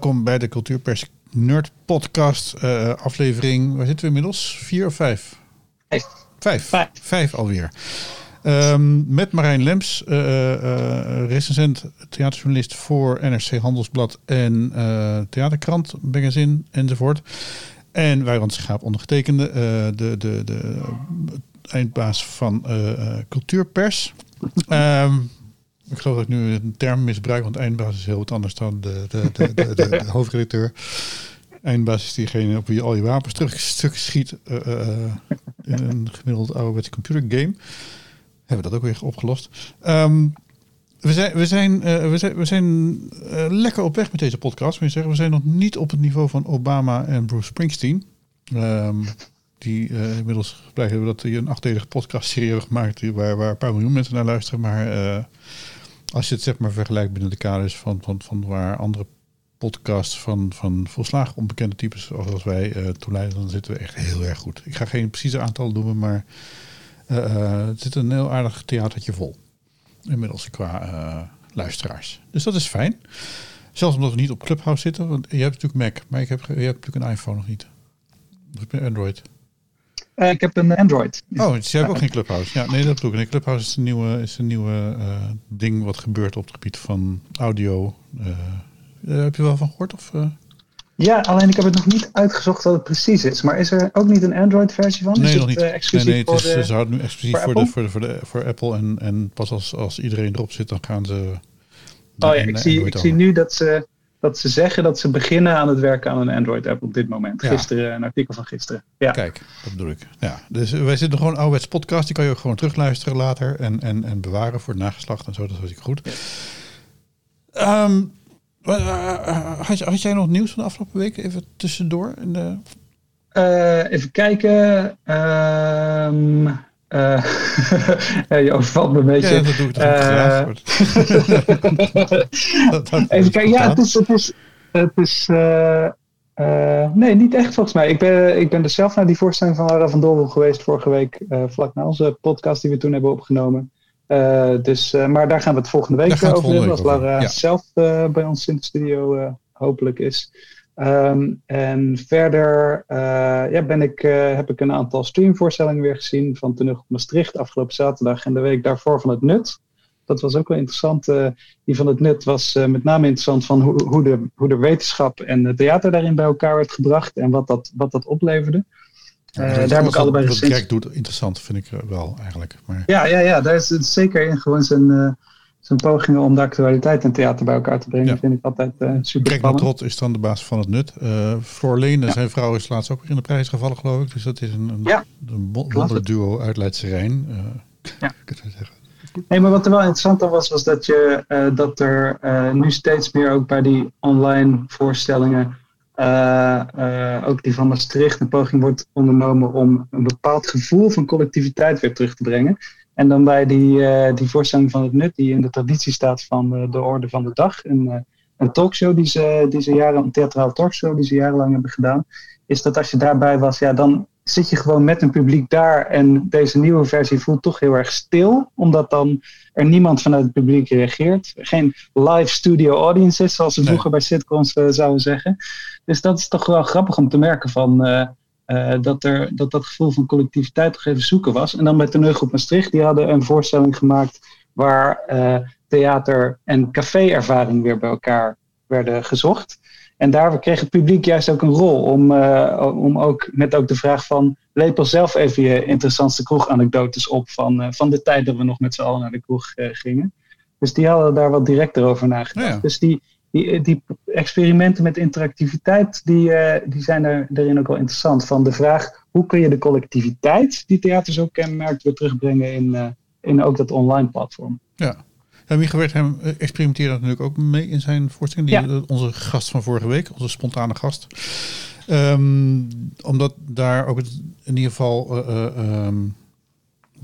welkom bij de Cultuurpers Nerd Podcast uh, aflevering. Waar zitten we inmiddels? Vier of vijf? Vijf. Vijf, vijf. vijf alweer. Um, met Marijn Lems, uh, uh, recensent, theaterjournalist voor NRC Handelsblad en Theaterkrant, Magazine enzovoort. En Wijrand Schaap ondergetekende, de, de, de eindbaas van Cultuurpers. Um, ik geloof dat ik nu een term misbruik, want eindbaas is heel wat anders dan de, de, de, de, hoofdredacteur. Eindbaas is diegene op wie al je wapens terug schiet uh, uh, in een gemiddeld ouderwetse computergame. Hebben we dat ook weer opgelost. Um, we zijn, we zijn, we zijn, we zijn lekker op weg met deze podcast. We, zeggen, we zijn nog niet op het niveau van Obama en Bruce Springsteen. Um, die uh, inmiddels hebben dat die een achtdelige podcastserie hebben gemaakt waar, waar een paar miljoen mensen naar luisteren. Maar als je het zeg maar vergelijkt binnen de kaders van, van, van waar andere podcasts van, van volslagen onbekende types zoals wij uh, toeleiden, dan zitten we echt heel erg goed. Ik ga geen precieze aantal noemen, maar uh, het zit een heel aardig theatertje vol. Inmiddels qua luisteraars. Dus dat is fijn. Zelfs omdat we niet op Clubhouse zitten, want je hebt natuurlijk Mac, maar ik heb, je hebt natuurlijk een iPhone nog niet. Heb je Android? Uh, ik heb een Android. Oh, dus je hebt ook geen Clubhouse. Ja, nee, dat bedoel ik. Nee, Clubhouse is een nieuwe, is een nieuwe uh, ding wat gebeurt op het gebied van audio. Uh, heb je wel van gehoord? Of, Ja, alleen ik heb het nog niet uitgezocht wat het precies is. Maar is er ook niet een Android-versie van? Nee, is nog het, niet. exclusief nee, nee, het voor is, de, ze houden nu exclusief voor, de, voor, de, voor, de, voor Apple. En, en pas als, als iedereen erop zit, dan gaan ze. Oh ja, ik zie, ik zie nu dat ze dat ze zeggen dat ze beginnen aan het werken aan een Android-app op dit moment. Ja. Gisteren, een artikel van gisteren. Ja. Kijk, dat bedoel ik. Ja. Dus wij zitten gewoon een ouderwets podcast. Die kan je ook gewoon terugluisteren later en, en, en bewaren voor het nageslacht en zo. Dat was ik goed. Ja. Um, had, had, jij nog nieuws van de afgelopen week? Even tussendoor. In de... Uh, even kijken. Um, uh, je overvalt me een beetje. Ja, dat doe ik uh, Even kijken, ja, het is, het is, het is uh, nee, niet echt volgens mij. Ik ben, ik ben dus zelf naar die voorstelling van Lara van Doorwel geweest vorige week, vlak na onze podcast die we toen hebben opgenomen. dus, maar daar gaan we het volgende week over hebben, als Lara ja. zelf bij ons in de studio hopelijk is. Um, en verder uh, ja, ben ik, uh, heb ik een aantal streamvoorstellingen weer gezien van op Maastricht afgelopen zaterdag en de week daarvoor van het Nut. Dat was ook wel interessant. Uh, die van het Nut was met name interessant van hoe, hoe, de, hoe de wetenschap en het theater daarin bij elkaar werd gebracht en wat dat, wat dat opleverde. Ja, daar heb ik allebei Wat Greg doet interessant, vind ik wel eigenlijk. Maar... Ja, ja, ja, daar is het zeker in gewoon zijn zijn pogingen om de actualiteit en theater bij elkaar te brengen, ja. vind ik altijd uh, super Greg Matrot is dan de baas van het nut. Uh, Floor Leende, ja. zijn vrouw, is laatst ook weer in de prijs gevallen, geloof ik. Dus dat is een, een, ja. een wonderduo uit Leidse Rijn. Uh, ja. zeggen. Nee, maar wat er wel interessant aan was, was dat, je, uh, dat er nu steeds meer ook bij die online voorstellingen, ook die van Maastricht, een poging wordt ondernomen om een bepaald gevoel van collectiviteit weer terug te brengen. En dan bij die, uh, die voorstelling van het nut, die in de traditie staat van uh, de orde van de dag. Een, uh, een talkshow die ze, die ze jaren, een theatraal talkshow die ze jarenlang hebben gedaan. Is dat als je daarbij was, ja, dan zit je gewoon met een publiek daar. En deze nieuwe versie voelt toch heel erg stil. Omdat dan er niemand vanuit het publiek reageert. Geen live studio audiences, zoals ze nee. vroeger bij sitcoms zouden zeggen. Dus dat is toch wel grappig om te merken van... Uh, dat, er, dat dat gevoel van collectiviteit toch even zoeken was. En dan met de Neugroep Maastricht, die hadden een voorstelling gemaakt waar uh, theater en café-ervaring weer bij elkaar werden gezocht. En daar kreeg het publiek juist ook een rol om, uh, om ook met ook de vraag van lepel zelf even je interessantste kroeganekdotes op van, van de tijd dat we nog met z'n allen naar de kroeg gingen. Dus die hadden daar wat directer over nagedacht. Ja. Dus die, die, die, experimenten met interactiviteit, die, uh, die zijn er, daarin ook wel interessant. Van de vraag, hoe kun je de collectiviteit, die theater zo kenmerkt, weer terugbrengen in, uh, in ook dat online platform. Ja. En Mieke Wertheim experimenteerde natuurlijk ook mee in zijn voorstelling. Die, ja. Onze gast van vorige week, onze spontane gast. Um, omdat daar ook het, in ieder geval... Uh, um,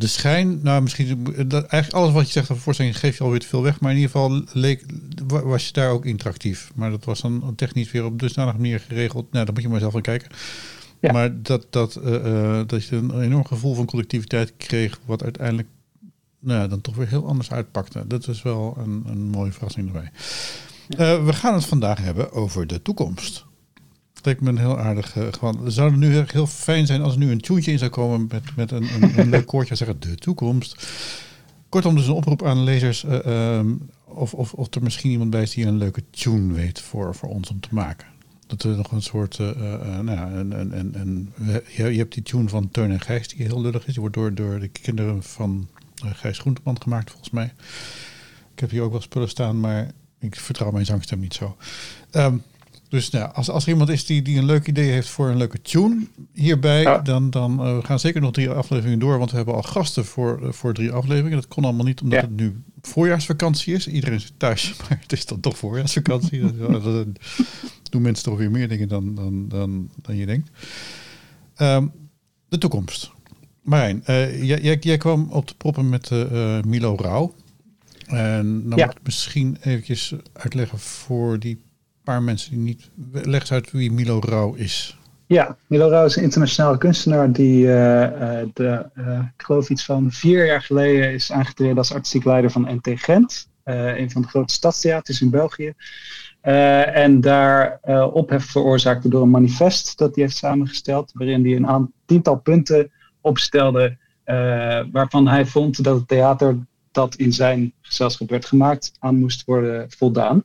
de schijn, nou misschien, dat, eigenlijk alles wat je zegt over voorstelling geef je alweer te veel weg. Maar in ieder geval leek, was je daar ook interactief. Maar dat was dan technisch weer op dusdanige manier geregeld. Nou, daar moet je maar zelf aan kijken. Ja. Maar dat, dat, uh, uh, dat je een enorm gevoel van collectiviteit kreeg, wat uiteindelijk nou, dan toch weer heel anders uitpakte. Dat is wel een, een mooie verrassing erbij. Uh, we gaan het vandaag hebben over de toekomst. Lijkt me een heel aardig. Uh, gewoon, het nu heel fijn zijn als er nu een tuentje in zou komen met, met een, een, een leuk koortje zeggen de toekomst. Kortom, dus een oproep aan lezers uh, um, of, of, of er misschien iemand bij is die een leuke tune weet voor, voor ons om te maken. Dat er nog een soort, uh, nou ja, je, je hebt die tune van Teun en Gijs die heel lullig is. Die wordt door, door de kinderen van Gijs Groenteman gemaakt volgens mij. Ik heb hier ook wel spullen staan, maar ik vertrouw mijn zangstem niet zo. Um, dus nou, als, als er iemand is die, die een leuk idee heeft voor een leuke tune hierbij, ja. dan, dan uh, we gaan zeker nog drie afleveringen door. Want we hebben al gasten voor, uh, voor drie afleveringen. Dat kon allemaal niet omdat ja. het nu voorjaarsvakantie is. Iedereen zit thuis, maar het is dan toch voorjaarsvakantie. dat, doen mensen toch weer meer dingen dan, dan, dan, dan je denkt. Um, de toekomst. Marijn, uh, jij, jij, jij, kwam op de proppen met Milo Rauw. En dan ja. moet ik misschien eventjes uitleggen voor die mensen die niet... Leg uit wie Milo Rauw is. Ja, Milo Rauw is een internationale kunstenaar die, uh, de, uh, ik geloof iets van vier jaar geleden is aangetreden als artistiek leider van NT Gent. Een van de grote stadstheaters in België. en daar ophef veroorzaakte door een manifest dat hij heeft samengesteld, waarin hij een tiental punten opstelde waarvan hij vond dat het theater dat in zijn gezelschap werd gemaakt aan moest worden voldaan.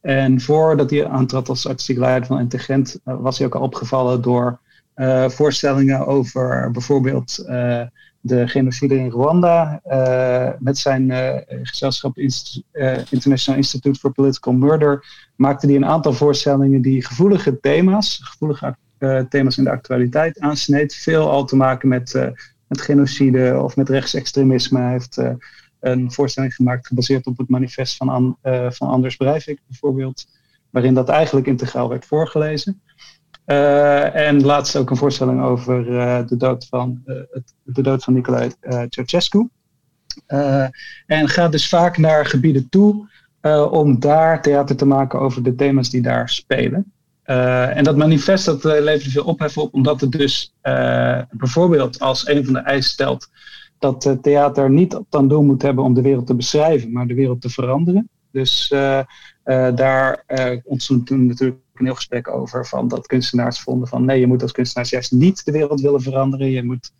En voordat hij aantrad als artistiek leider van Integent, uh, was hij ook al opgevallen door uh, voorstellingen over bijvoorbeeld uh, de genocide in Rwanda. met zijn gezelschap Inst International Institute for Political Murder maakte hij een aantal voorstellingen die gevoelige thema's, gevoelige thema's in de actualiteit aansneed. Veel al te maken met, met genocide of met rechtsextremisme. Hij heeft een voorstelling gemaakt gebaseerd op het manifest van, An, uh, van Anders Breivik bijvoorbeeld, waarin dat eigenlijk integraal werd voorgelezen. Uh, en laatst ook een voorstelling over uh, de, dood van, het, de dood van Nicolae Ceausescu. en gaat dus vaak naar gebieden toe om daar theater te maken over de thema's die daar spelen. en dat manifest dat levert veel ophef op, omdat het dus bijvoorbeeld als een van de eisen stelt dat theater niet dan doel moet hebben om de wereld te beschrijven, maar de wereld te veranderen. Dus uh, uh, daar ontstond toen natuurlijk een heel gesprek over van dat kunstenaars vonden van nee, je moet als kunstenaars juist niet de wereld willen veranderen. Je moet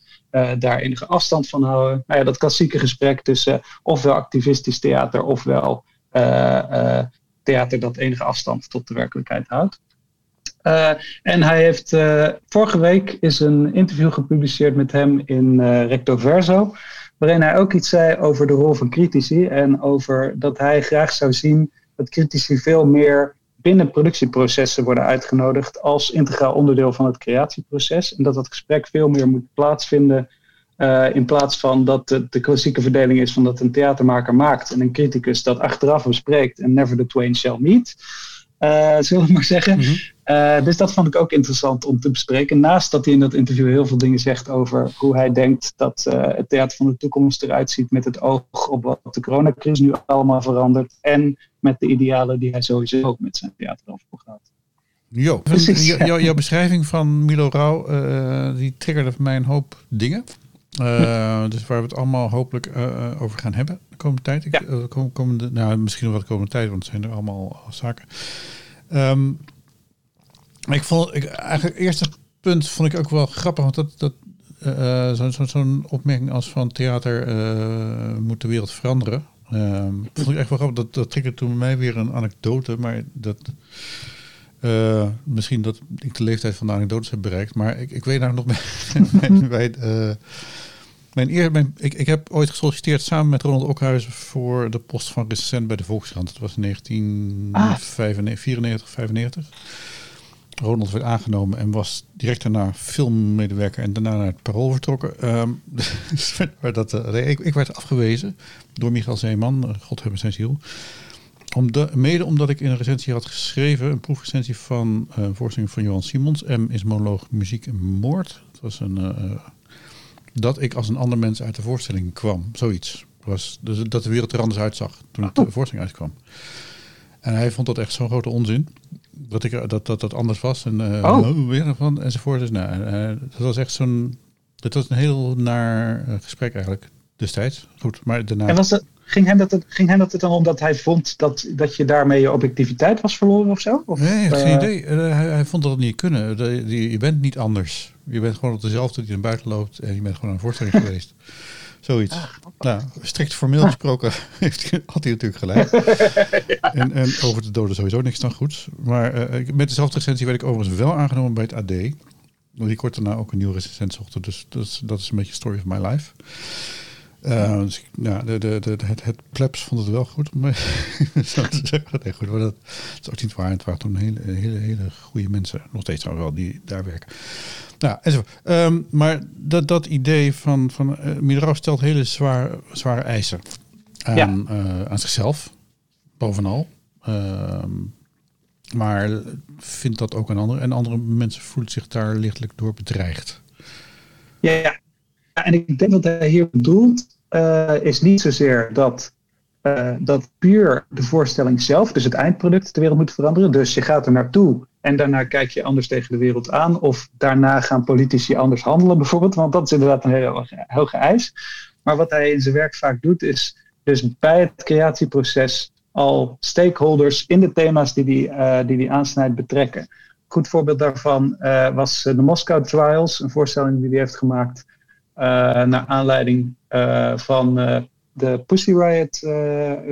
daar enige afstand van houden. Nou ja, dat klassieke gesprek tussen ofwel activistisch theater ofwel theater dat enige afstand tot de werkelijkheid houdt. Uh, en hij heeft uh, vorige week is een interview gepubliceerd met hem in uh, Recto Verso, waarin hij ook iets zei over de rol van critici en over dat hij graag zou zien dat critici veel meer binnen productieprocessen worden uitgenodigd als integraal onderdeel van het creatieproces en dat dat gesprek veel meer moet plaatsvinden in plaats van dat het de klassieke verdeling is van dat een theatermaker maakt en een criticus dat achteraf bespreekt en never the twain shall meet. Uh, zullen we maar zeggen. Mm -hmm. uh, dus dat vond ik ook interessant om te bespreken. Naast dat hij in dat interview heel veel dingen zegt over hoe hij denkt dat uh, het theater van de toekomst eruit ziet met het oog op wat de coronacrisis nu allemaal verandert. En met de idealen die hij sowieso ook met zijn theater over gaat. Jo, jouw beschrijving van Milo Rauw, die triggerde voor mij een hoop dingen. Uh, dus waar we het allemaal hopelijk uh, over gaan hebben de komende tijd. Ik, ja. komende, nou, misschien nog wel de komende tijd, want het zijn er allemaal zaken. Um, ik vond, ik, eigenlijk het eerste punt vond ik ook wel grappig, want dat, dat zo'n zo, zo opmerking als van theater moet de wereld veranderen. Um, vond ik echt wel grappig. Dat, dat triggerde toen mij weer een anekdote, maar dat... Uh, misschien dat ik de leeftijd van de anekdotes heb bereikt, maar ik, ik weet nou nog bij, bij uh, mijn eer, ik, ik heb ooit gesolliciteerd samen met Ronald Okhuizen voor de post van recensent bij de Volkskrant. Dat was in 1994, ah. 95. Ronald werd aangenomen en was direct daarna filmmedewerker en daarna naar het Parool vertrokken. Um, dat, uh, ik, werd afgewezen door Michael Zeeman, God hebben zijn ziel. Om de, mede omdat ik in een recensie had geschreven, een proefrecensie van uh, voorstelling van Johan Simons, M is monoloog muziek en moord. Dat was een, dat ik als een ander mens uit de voorstelling kwam, zoiets. Was, dus dat de wereld er anders uitzag toen oh. de voorstelling uitkwam. En hij vond dat echt zo'n grote onzin. Dat, ik, dat, dat dat anders was. En uh, oh. weer van enzovoort. Dus nou, uh, dat was echt zo'n. Dat was een heel naar gesprek eigenlijk destijds. Goed, maar daarna. En was dat, ging, hem dat, ging hem dat dan omdat hij vond dat, dat je daarmee je objectiviteit was verloren of zo? Of, nee, geen idee. hij, hij, vond dat het niet kunnen. je bent niet anders. Je bent gewoon op dezelfde die naar buiten loopt en je bent gewoon een voorstelling geweest. Zoiets. Ah, nou, strikt formeel gesproken heeft, had hij natuurlijk gelijk. en, en, over de doden sowieso niks dan goed. Maar uh, met dezelfde recensie werd ik overigens wel aangenomen bij het AD. Die kort daarna ook een nieuwe recensent zochten. Dus dat is, dat is een beetje story of my life. Uh, dus, ja, de, de, de, het, het plebs vond het wel goed om zo te zeggen. Nee, goed, maar dat, is ook niet waar. Het waren toen hele, hele, hele goede mensen, nog steeds wel, die daar werken. Nou, enzovoort. Um, maar dat, dat idee van, van uh, stelt hele zwaar, zware eisen aan, ja. uh, aan zichzelf, bovenal. Uh, maar vindt dat ook een ander. En andere mensen voelen zich daar lichtelijk door bedreigd. Ja, ja. en ik denk dat hij hier bedoelt, uh, is niet zozeer dat, uh, dat puur de voorstelling zelf, dus het eindproduct, de wereld moet veranderen. Dus je gaat er naartoe en daarna kijk je anders tegen de wereld aan. Of daarna gaan politici anders handelen bijvoorbeeld. Want dat is inderdaad een hele hoge eis. Maar wat hij in zijn werk vaak doet is dus bij het creatieproces al stakeholders in de thema's die hij die, uh, die aansnijdt betrekken. Goed voorbeeld daarvan uh, was de Moscow Trials, een voorstelling die hij heeft gemaakt uh, naar aanleiding van de Pussy Riot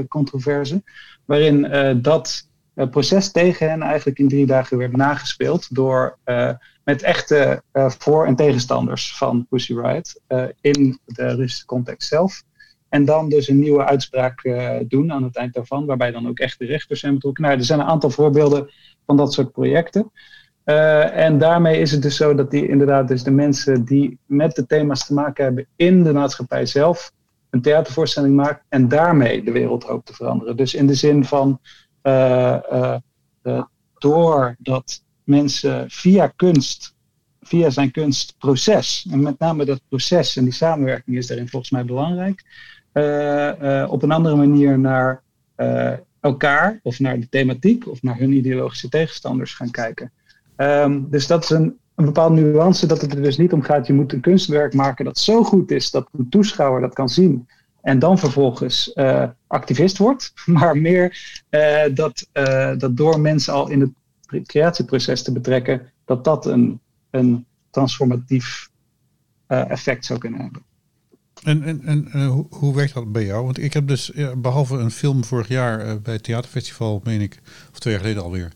controverse, waarin dat proces tegen hen eigenlijk in drie dagen werd nagespeeld door uh, met echte uh, voor- en tegenstanders van Pussy Riot in de Russische context zelf. En dan dus een nieuwe uitspraak doen aan het eind daarvan, waarbij dan ook echt de rechters zijn betrokken. Nou, er zijn een aantal voorbeelden van dat soort projecten. en daarmee is het dus zo dat die inderdaad dus de mensen die met de thema's te maken hebben in de maatschappij zelf een theatervoorstelling maken en daarmee de wereld hoopt te veranderen. Dus in de zin van doordat mensen via kunst, via zijn kunstproces, en met name dat proces en die samenwerking is daarin volgens mij belangrijk, op een andere manier naar elkaar of naar de thematiek of naar hun ideologische tegenstanders gaan kijken. Um, dus dat is een, een bepaalde nuance dat het er dus niet om gaat. Je moet een kunstwerk maken dat zo goed is dat een toeschouwer dat kan zien en dan vervolgens uh, activist wordt, maar meer uh, dat, uh, dat door mensen al in het creatieproces te betrekken, dat dat een, een transformatief effect zou kunnen hebben. En, en, en hoe, hoe, werkt dat bij jou? Want ik heb dus, behalve een film vorig jaar bij het theaterfestival, meen ik, of twee jaar geleden alweer,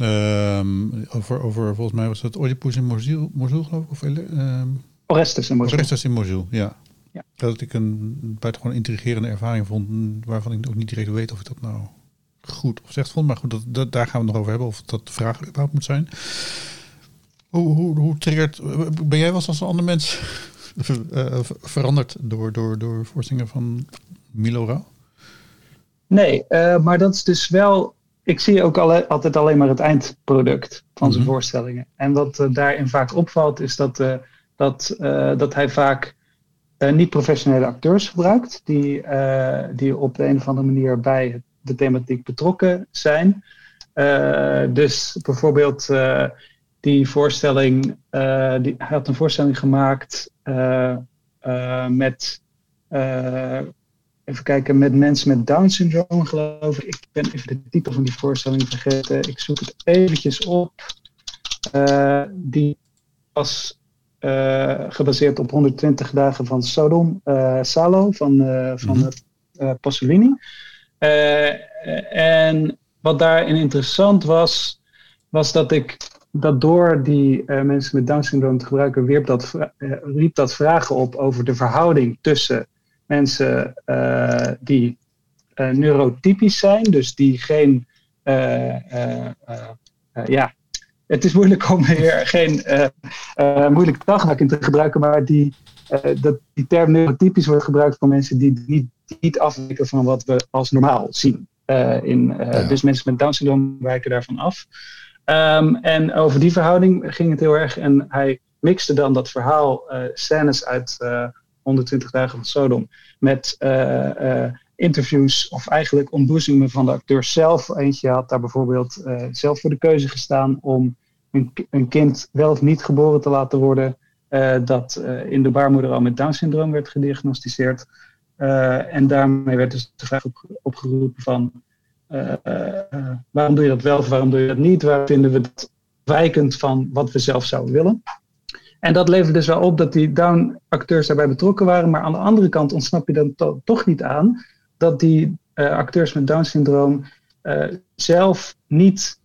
um, over, over, volgens mij was dat Oedipus in Mosul, Mosul geloof ik? Of, um, Orestes in Mosul. Orestes in Mosul, ja. Ja. Dat ik een buitengewoon intrigerende ervaring vond, waarvan ik ook niet direct weet of ik dat nou goed of slecht vond. Maar goed, dat, daar gaan we het nog over hebben, of dat de vraag überhaupt moet zijn. Hoe, hoe, hoe triggert, ben jij wel als een ander mens uh, veranderd door, door, door voorstellingen van Milo Rauw? Nee, uh, maar dat is dus wel. Ik zie ook alle, altijd alleen maar het eindproduct van zijn mm -hmm. voorstellingen. En wat uh, daarin vaak opvalt, is dat, dat, dat hij vaak niet-professionele acteurs gebruikt, die, uh, die op de een of andere manier bij de thematiek betrokken zijn. Uh, dus bijvoorbeeld die voorstelling, die, hij had een voorstelling gemaakt met, even kijken, met mensen met Down syndroom geloof ik. Ik ben even de titel van die voorstelling vergeten. Ik zoek het eventjes op. die was gebaseerd op 120 dagen van Sodom uh, Salo van, uh, van -hmm. Pasolini. en wat daarin interessant was, was dat ik dat door die mensen met Down syndroom te gebruiken, wierp dat, riep dat vragen op over de verhouding tussen mensen die neurotypisch zijn, dus die geen ja, het is moeilijk om hier geen uh, uh, moeilijke taalgebruik in te gebruiken, maar die, uh, dat, die term neurotypisch wordt gebruikt voor mensen die niet, niet afwijken van wat we als normaal zien. in, ja. Dus mensen met Down syndroom wijken daarvan af. Um, en over die verhouding ging het heel erg. En hij mixte dan dat verhaal, scènes uit 120 dagen van Sodom, met interviews of eigenlijk ontboezemingen van de acteurs zelf. Eentje had daar bijvoorbeeld uh, zelf voor de keuze gestaan om een, een, kind wel of niet geboren te laten worden. Uh, dat uh, in de baarmoeder al met Down syndroom werd gediagnosticeerd. en daarmee werd dus de vraag opgeroepen van waarom doe je dat wel of waarom doe je dat niet? Waar vinden we dat wijkend van wat we zelf zouden willen? En dat levert dus wel op dat die Down-acteurs daarbij betrokken waren. Maar aan de andere kant ontsnap je dan toch niet aan dat die acteurs met Down-syndroom zelf niet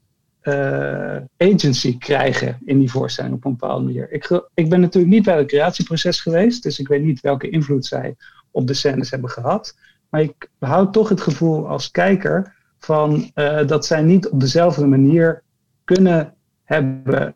uh, agency krijgen in die voorstelling op een bepaalde manier. Ik, ik ben natuurlijk niet bij het creatieproces geweest, dus ik weet niet welke invloed zij op de scènes hebben gehad. Maar ik behoud toch het gevoel als kijker van dat zij niet op dezelfde manier kunnen hebben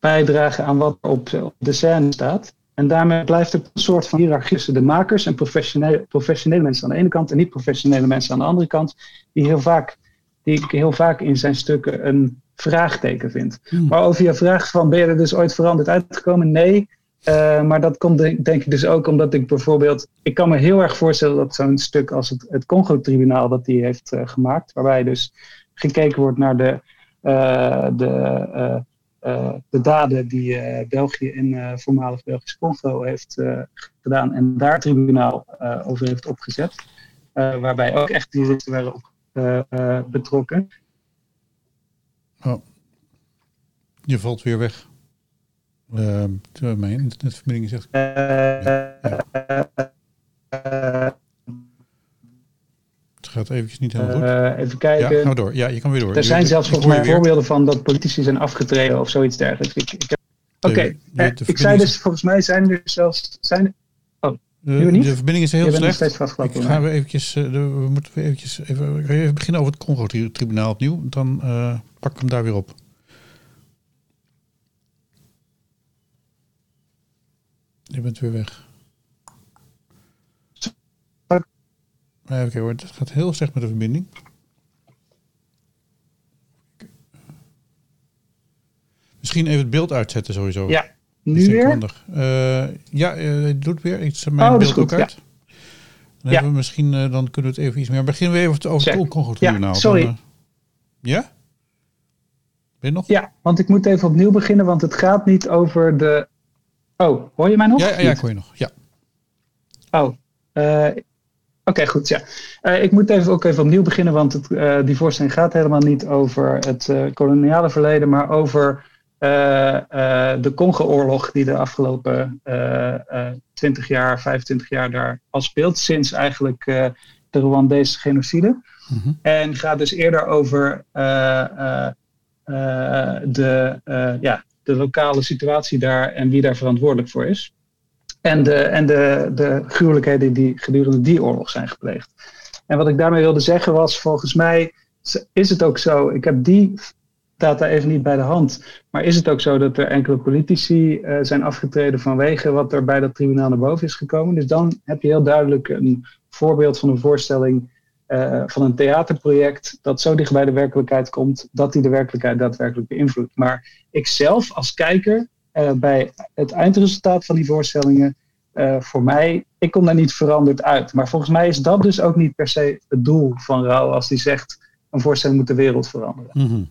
bijdragen aan wat op de scène staat. En daarmee blijft er een soort van hiërarchie tussen de makers en professionele, professionele mensen aan de ene kant en niet professionele mensen aan de andere kant, die heel vaak die ik heel vaak in zijn stukken een vraagteken vind. Hmm. Maar over je vraag van ben je er dus ooit veranderd uitgekomen? Nee. Uh, maar dat komt denk, denk, ik dus ook omdat ik bijvoorbeeld... Ik kan me heel erg voorstellen dat zo'n stuk als het, het Congo-tribunaal dat die heeft uh, gemaakt... waarbij dus gekeken wordt naar de, uh, de, de daden die België in voormalig Belgisch Congo heeft gedaan... en daar tribunaal over heeft opgezet. waarbij ook echt die juristen werden op, eh, eh, betrokken. Oh. Je valt weer weg. Uh, mijn internetverbinding. Uh, ja. Gaat eventjes niet helemaal goed. even kijken. Ja, gaan we door. Ja, je kan weer door. Er zijn zelfs volgens mij voorbeelden van dat politici zijn afgetreden of zoiets dergelijks. Ik, ik Oké, ik zei dus volgens mij zijn er zelfs zijn, de, de verbinding is heel slecht. Ik ga we eventjes, uh, we moeten eventjes even, even beginnen over het Congo-tribunaal opnieuw. Dan uh, pak ik hem daar weer op. Je bent weer weg. Even kijken hoor, het gaat heel slecht met de verbinding. Misschien even het beeld uitzetten sowieso. Ja, nu weer? Uh, ja, uh, het doet weer. Ik zet mijn oh, beeld ook uit. Dan, ja. we misschien, uh, dan kunnen we het even iets meer. Beginnen we even over het Congo-tribunaal. Ja, sorry. Dan, ja? Ben je nog? Ja, want ik moet even opnieuw beginnen, want het gaat niet over de... Oh, hoor je mij nog? Ja, ja, ja ik hoor je nog. Ja. Oh, Oké, goed. Ja. Uh, ik moet even, ook even opnieuw beginnen, want het, uh, die voorstelling gaat helemaal niet over het uh, koloniale verleden, maar over de Congo-oorlog die de afgelopen uh, 20 jaar, 25 jaar daar al speelt, sinds eigenlijk de Rwandese genocide. Mhm. En gaat dus eerder over de, ja, de lokale situatie daar en wie daar verantwoordelijk voor is. En de, en de, de gruwelijkheden die gedurende die oorlog zijn gepleegd. En wat ik daarmee wilde zeggen was, volgens mij is het ook zo. Ik heb die data even niet bij de hand. Maar is het ook zo dat er enkele politici uh, zijn afgetreden vanwege wat er bij dat tribunaal naar boven is gekomen? Dus dan heb je heel duidelijk een voorbeeld van een voorstelling uh, van een theaterproject dat zo dicht bij de werkelijkheid komt dat die de werkelijkheid daadwerkelijk beïnvloedt. Maar ik zelf als kijker uh, bij het eindresultaat van die voorstellingen, voor mij, ik kom daar niet veranderd uit. Maar volgens mij is dat dus ook niet per se het doel van Rauw als die zegt een voorstelling moet de wereld veranderen. Mm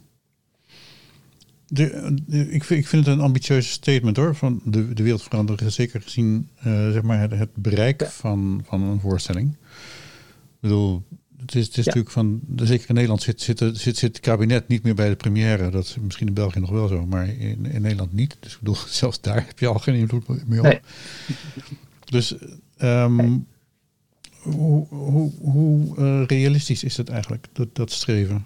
de, ik, vind, ik vind het een ambitieuze statement hoor. Van de, de wereld veranderen, zeker gezien uh, zeg maar het, het bereik van, van een voorstelling. Ik bedoel, het is, het is natuurlijk van, zeker in Nederland zit, zit, zit, zit het kabinet niet meer bij de première. Dat is misschien in België nog wel zo, maar in, in Nederland niet. Dus ik bedoel, zelfs daar heb je al geen invloed meer op. Nee. Dus um, hoe, hoe, hoe uh, realistisch is het eigenlijk, dat, dat streven?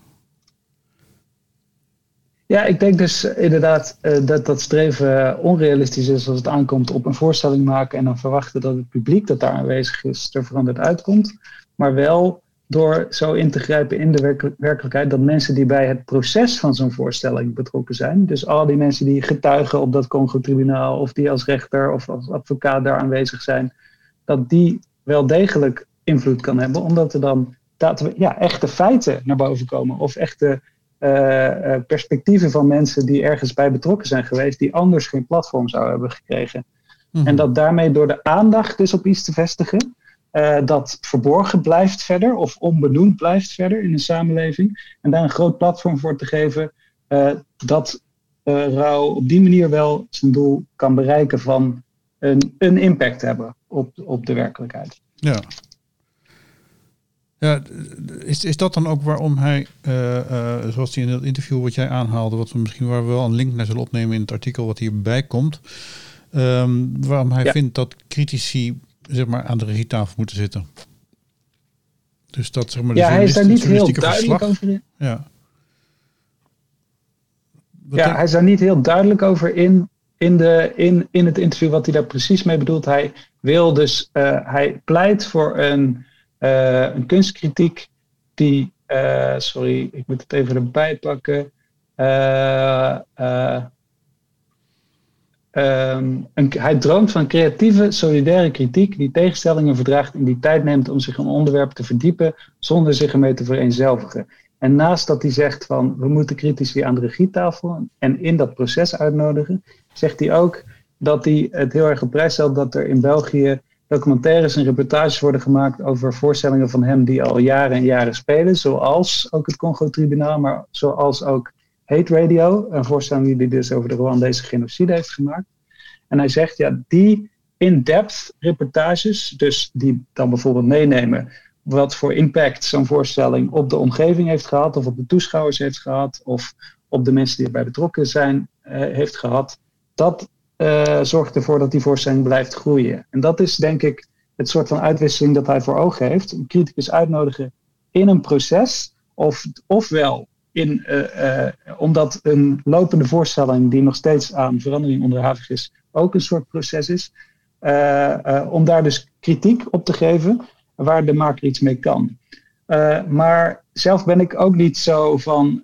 Ja, ik denk dus inderdaad uh, dat dat streven onrealistisch is als het aankomt op een voorstelling maken en dan verwachten dat het publiek dat daar aanwezig is er veranderd uitkomt. Maar wel door zo in te grijpen in de werkelijkheid dat mensen die bij het proces van zo'n voorstelling betrokken zijn, dus al die mensen die getuigen op dat Congo-tribunaal of die als rechter of als advocaat daar aanwezig zijn, dat die wel degelijk invloed kan hebben, omdat er dan ja, echte feiten naar boven komen of echte uh, perspectieven van mensen die ergens bij betrokken zijn geweest, die anders geen platform zouden hebben gekregen. Mhm. En dat daarmee door de aandacht dus op iets te vestigen, uh, dat verborgen blijft verder of onbenoemd blijft verder in de samenleving, en daar een groot platform voor te geven, uh, dat rouw op die manier wel zijn doel kan bereiken van een, een impact hebben op, op de werkelijkheid. Ja. Ja, is, is dat dan ook waarom hij, uh, uh, zoals hij in het interview wat jij aanhaalde, wat we misschien waar we wel een link naar zullen opnemen in het artikel wat hierbij komt, um, waarom hij vindt dat critici zeg maar, aan de regietafel moeten zitten? Dus dat zeg maar. Ja, hij is daar niet heel duidelijk over. In. Ja. ja, hij is daar niet heel duidelijk over in, in, de, in, in het interview wat hij daar precies mee bedoelt. Hij wil dus, uh, hij pleit voor een, uh, een kunstkritiek die, uh, sorry, ik moet het even erbij pakken. Een, hij droomt van creatieve, solidaire kritiek die tegenstellingen verdraagt en die tijd neemt om zich een onderwerp te verdiepen zonder zich ermee te vereenzelvigen. En naast dat hij zegt van we moeten critici aan de regietafel en in dat proces uitnodigen, zegt hij ook dat hij het heel erg op prijs stelt dat er in België documentaires en reportages worden gemaakt over voorstellingen van hem die al jaren en jaren spelen, zoals ook het Congo-tribunaal, maar zoals ook Hate Radio, een voorstelling die hij dus over de Rwandese genocide heeft gemaakt. En hij zegt, ja, die in-depth reportages, dus die dan bijvoorbeeld meenemen wat voor impact zo'n voorstelling op de omgeving heeft gehad, of op de toeschouwers heeft gehad, of op de mensen die erbij betrokken zijn, uh, heeft gehad, dat uh, zorgt ervoor dat die voorstelling blijft groeien. En dat is denk ik het soort van uitwisseling dat hij voor ogen heeft. Een criticus uitnodigen in een proces, of, ofwel in, uh, omdat een lopende voorstelling die nog steeds aan verandering onderhevig is, ook een soort proces is. om daar dus kritiek op te geven waar de maker iets mee kan. maar zelf ben ik ook niet zo van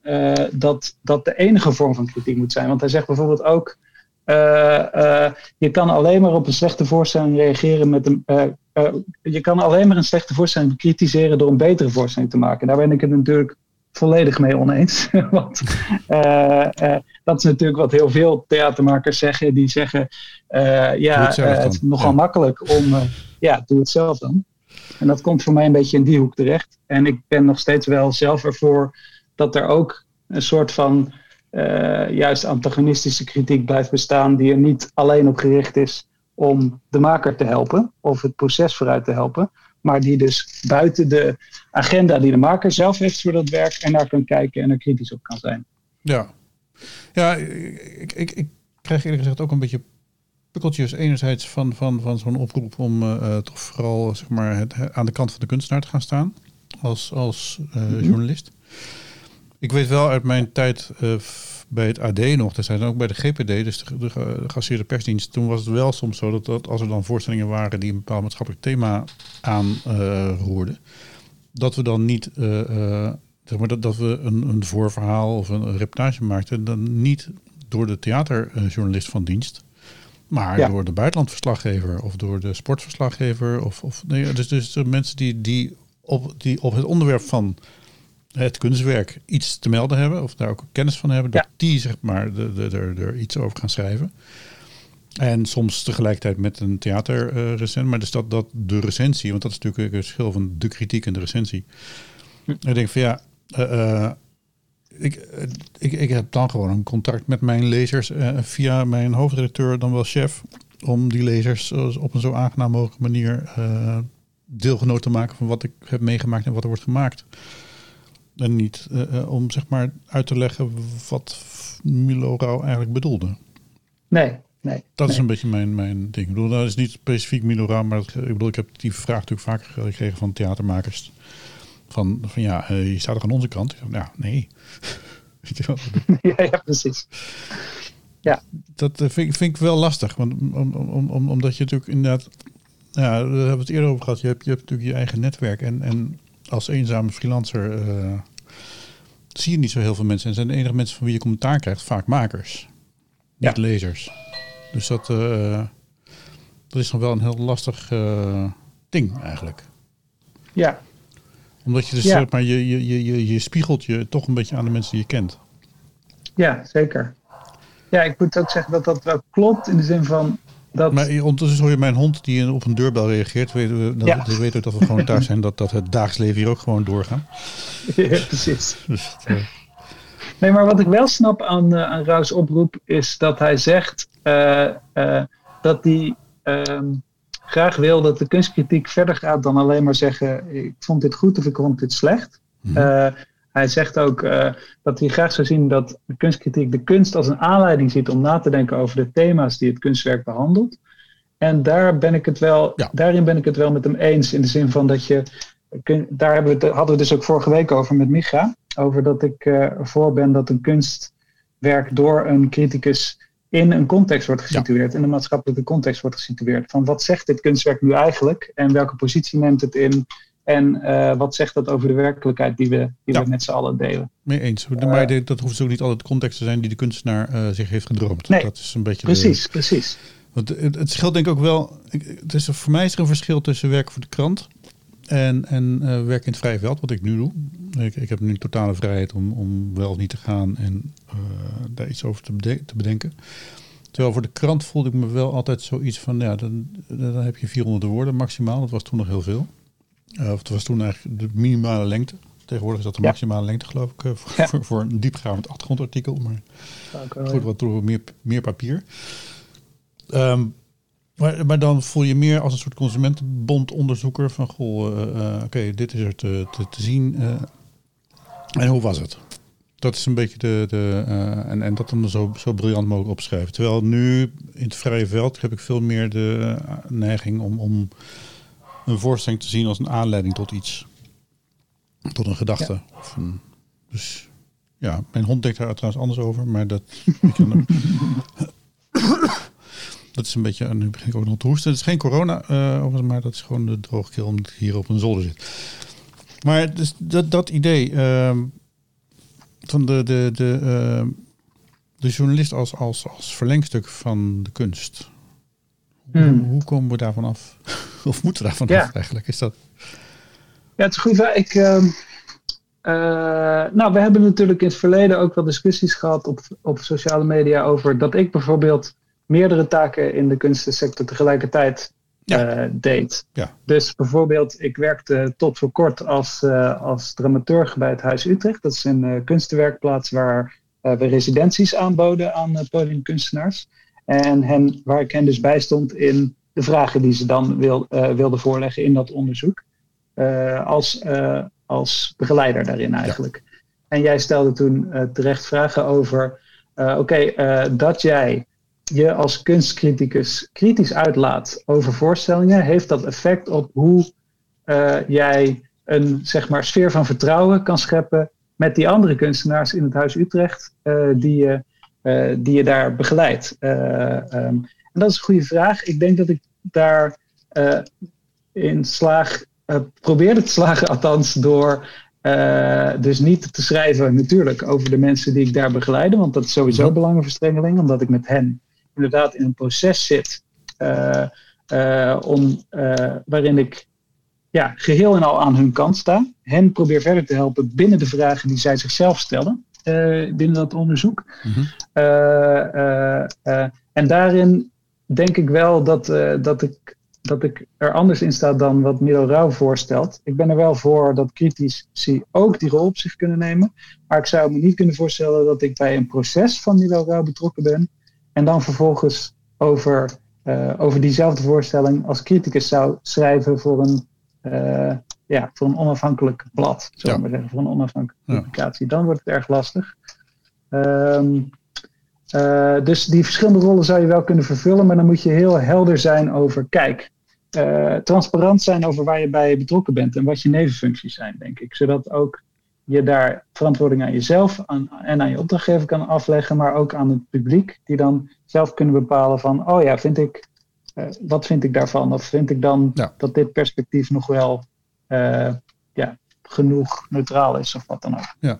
dat dat de enige vorm van kritiek moet zijn. Want hij zegt bijvoorbeeld ook. je kan alleen maar op een slechte voorstelling reageren met een. je kan alleen maar een slechte voorstelling bekritiseren door een betere voorstelling te maken. Daar ben ik het natuurlijk volledig mee oneens. Want uh, uh, dat is natuurlijk wat heel veel theatermakers zeggen. Die zeggen, uh, ja, het, het, is nogal ja. makkelijk om, ja, doe het zelf dan. En dat komt voor mij een beetje in die hoek terecht. En ik ben nog steeds wel zelf ervoor dat er ook een soort van juist antagonistische kritiek blijft bestaan. Die er niet alleen op gericht is om de maker te helpen of het proces vooruit te helpen maar die dus buiten de agenda die de maker zelf heeft voor dat werk en naar kan kijken en er kritisch op kan zijn. Ja, ja ik, ik, ik krijg eerlijk gezegd ook een beetje pukkeltjes enerzijds van, van, van zo'n oproep om uh, toch vooral zeg maar, het, aan de kant van de kunstenaar te gaan staan als, als uh, mm -hmm. journalist. Ik weet wel uit mijn tijd uh, bij het AD nog, dat zijn ook bij de GPD, dus de, de persdienst, toen was het wel soms zo dat, dat als er dan voorstellingen waren die een bepaald maatschappelijk thema aanroerden, uh, dat we dan niet, uh, uh, zeg maar dat, dat we een, een voorverhaal of een, een reportage maakten, dan niet door de theaterjournalist van dienst, maar ja. door de buitenlandverslaggever of door de sportverslaggever. Of, of nee, dus, dus de mensen die, die, op, die op het onderwerp van het kunstwerk iets te melden hebben, of daar ook kennis van hebben, dat ja. die zeg maar er iets over gaan schrijven. En soms tegelijkertijd met een theaterrecent, uh, maar dus dat, dat de recensie, want dat is natuurlijk het verschil van de kritiek en de recensie. Hm. Ik denk van ja, uh, uh, ik, ik, ik heb dan gewoon een contact met mijn lezers via mijn hoofdredacteur, dan wel chef, om die lezers op een zo aangenaam mogelijke manier deelgenoot te maken van wat ik heb meegemaakt en wat er wordt gemaakt. En niet uh, om zeg maar uit te leggen wat Milo Rauw eigenlijk bedoelde. Nee, nee. Dat nee. is een beetje mijn, mijn ding. Ik bedoel, dat is niet specifiek Milo Rauw, maar dat, ik bedoel, ik heb die vraag natuurlijk vaker gekregen van theatermakers. Van, van ja, uh, je staat toch aan onze kant? Ik ja, nee. ja, ja, precies. Ja. Dat vind, vind, ik wel lastig, want, om, om, om, omdat je natuurlijk inderdaad, ja, daar hebben we het eerder over gehad. Je hebt, je hebt natuurlijk je eigen netwerk en, en als eenzame freelancer uh, zie je niet zo heel veel mensen. En zijn de enige mensen van wie je commentaar krijgt vaak makers, niet ja. lezers. Dus dat, uh, dat is nog wel een heel lastig uh, ding eigenlijk. Ja. Omdat je dus, ja. maar, je, je, je, je spiegelt je toch een beetje aan de mensen die je kent. Ja, zeker. Ja, ik moet ook zeggen dat dat wel klopt in de zin van dat... Maar ondertussen hoor je mijn hond die op een deurbel reageert. Weten we, dat, ja. we weten ook dat we gewoon thuis zijn, dat, dat het dagelijks leven hier ook gewoon doorgaat. Ja, precies. Dus, uh... Nee, maar wat ik wel snap aan, uh, aan oproep is dat hij zegt uh, dat hij ehm, graag wil dat de kunstkritiek verder gaat dan alleen maar zeggen: ik vond dit goed of ik vond dit slecht. Mhm. Hij zegt ook dat hij graag zou zien dat de kunstkritiek de kunst als een aanleiding ziet om na te denken over de thema's die het kunstwerk behandelt. En daar ben ik het wel, daarin ben ik het wel met hem eens. In de zin van dat je. Daar hebben we het, hadden we dus ook vorige week over met Micha. Over dat ik uh, ervoor ben dat een kunstwerk door een criticus in een context wordt gesitueerd. In een maatschappelijke context wordt gesitueerd. Van wat zegt dit kunstwerk nu eigenlijk? En welke positie neemt het in? En uh, wat zegt dat over de werkelijkheid die we, die we met z'n allen delen? Mee eens. Maar uh, dat hoeft zo niet altijd de context te zijn die de kunstenaar uh, zich heeft gedroomd. Nee, dat is een beetje precies, de, precies. Want het, het scheelt denk ik ook wel. Het is, voor mij is er een verschil tussen werken voor de krant en, en werken in het vrije veld, wat ik nu doe. Ik, ik heb nu totale vrijheid om, om wel of niet te gaan en daar iets over te, bedenken, te bedenken. Terwijl voor de krant voelde ik me wel altijd zoiets van, ja, dan, dan heb je 400 woorden maximaal. Dat was toen nog heel veel. Uh, of het was toen eigenlijk de minimale lengte. Tegenwoordig is dat de maximale lengte, geloof ik, voor, ja. voor, voor, een diepgaand achtergrondartikel. Maar goed, wat toch meer, meer papier. Um, maar, maar, dan voel je meer als een soort consumentenbondonderzoeker van goh, uh, uh, oké, dit is er te, te, te zien. Uh, en hoe was het? Dat is een beetje de. de en, en dat dan zo, zo briljant mogelijk opschrijven. Terwijl nu in het vrije veld heb ik veel meer de neiging om, om een voorstelling te zien als een aanleiding tot iets. Tot een gedachte. Ja. Of een, dus ja, mijn hond denkt daar trouwens anders over, maar dat. Dat is een beetje, en nu begin ik ook nog te hoesten. Het is geen corona, uh, overigens, maar dat is gewoon de droogkeel omdat ik hier op een zolder zit. Maar dus dat, dat idee uh, van de, de, de, uh, de journalist als, als, als verlengstuk van de kunst. Hmm. Hoe, komen we daarvan af? of moeten we daarvan ja. af eigenlijk? Is dat... Ja, het is goed. Ik, uh, nou, we hebben natuurlijk in het verleden ook wel discussies gehad op, op sociale media over dat ik bijvoorbeeld meerdere taken in de kunstensector tegelijkertijd ja. uh, deed. Ja. Dus bijvoorbeeld, ik werkte tot voor kort als, uh, als dramaturg bij het Huis Utrecht. Dat is een uh, kunstenwerkplaats waar we residenties aanboden aan podiumkunstenaars. En hen, waar ik hen dus bij stond in de vragen die ze dan wil, wilden voorleggen in dat onderzoek. als, als begeleider daarin eigenlijk. Ja. En jij stelde toen terecht vragen over, oké, okay, dat jij je als kunstcriticus kritisch uitlaat over voorstellingen, heeft dat effect op hoe uh, jij een zeg maar, sfeer van vertrouwen kan scheppen met die andere kunstenaars in het Huis Utrecht uh, die, je, uh, die je daar begeleidt? Um, en dat is een goede vraag. Ik denk dat ik daar in slaag, probeerde te slagen, althans door dus niet te schrijven natuurlijk over de mensen die ik daar begeleide, want dat is sowieso belangenverstrengeling, omdat ik met hen inderdaad in een proces zit uh, uh, om, waarin ik ja, geheel en al aan hun kant sta. Hen probeer verder te helpen binnen de vragen die zij zichzelf stellen binnen dat onderzoek. Mm-hmm. en daarin denk ik wel dat, dat, ik, dat ik er anders in sta dan wat Milo Rauw voorstelt. Ik ben er wel voor dat critici ook die rol op zich kunnen nemen. Maar ik zou me niet kunnen voorstellen dat ik bij een proces van Milo Rauw betrokken ben. En dan vervolgens over, uh, over diezelfde voorstelling als criticus zou schrijven voor een, uh, ja, voor een onafhankelijk blad. Zullen we maar zeggen, voor een onafhankelijke publicatie. Dan wordt het erg lastig. Um, uh, dus die verschillende rollen zou je wel kunnen vervullen, maar dan moet je heel helder zijn over, kijk, transparant zijn over waar je bij betrokken bent en wat je nevenfuncties zijn, denk ik. Zodat ook je daar verantwoording aan jezelf aan, en aan je opdrachtgever kan afleggen, maar ook aan het publiek, die dan zelf kunnen bepalen van, oh ja, vind ik, uh, wat vind ik daarvan? Of vind ik dan ja. dat dit perspectief nog wel ja, genoeg neutraal is of wat dan ook. Ja,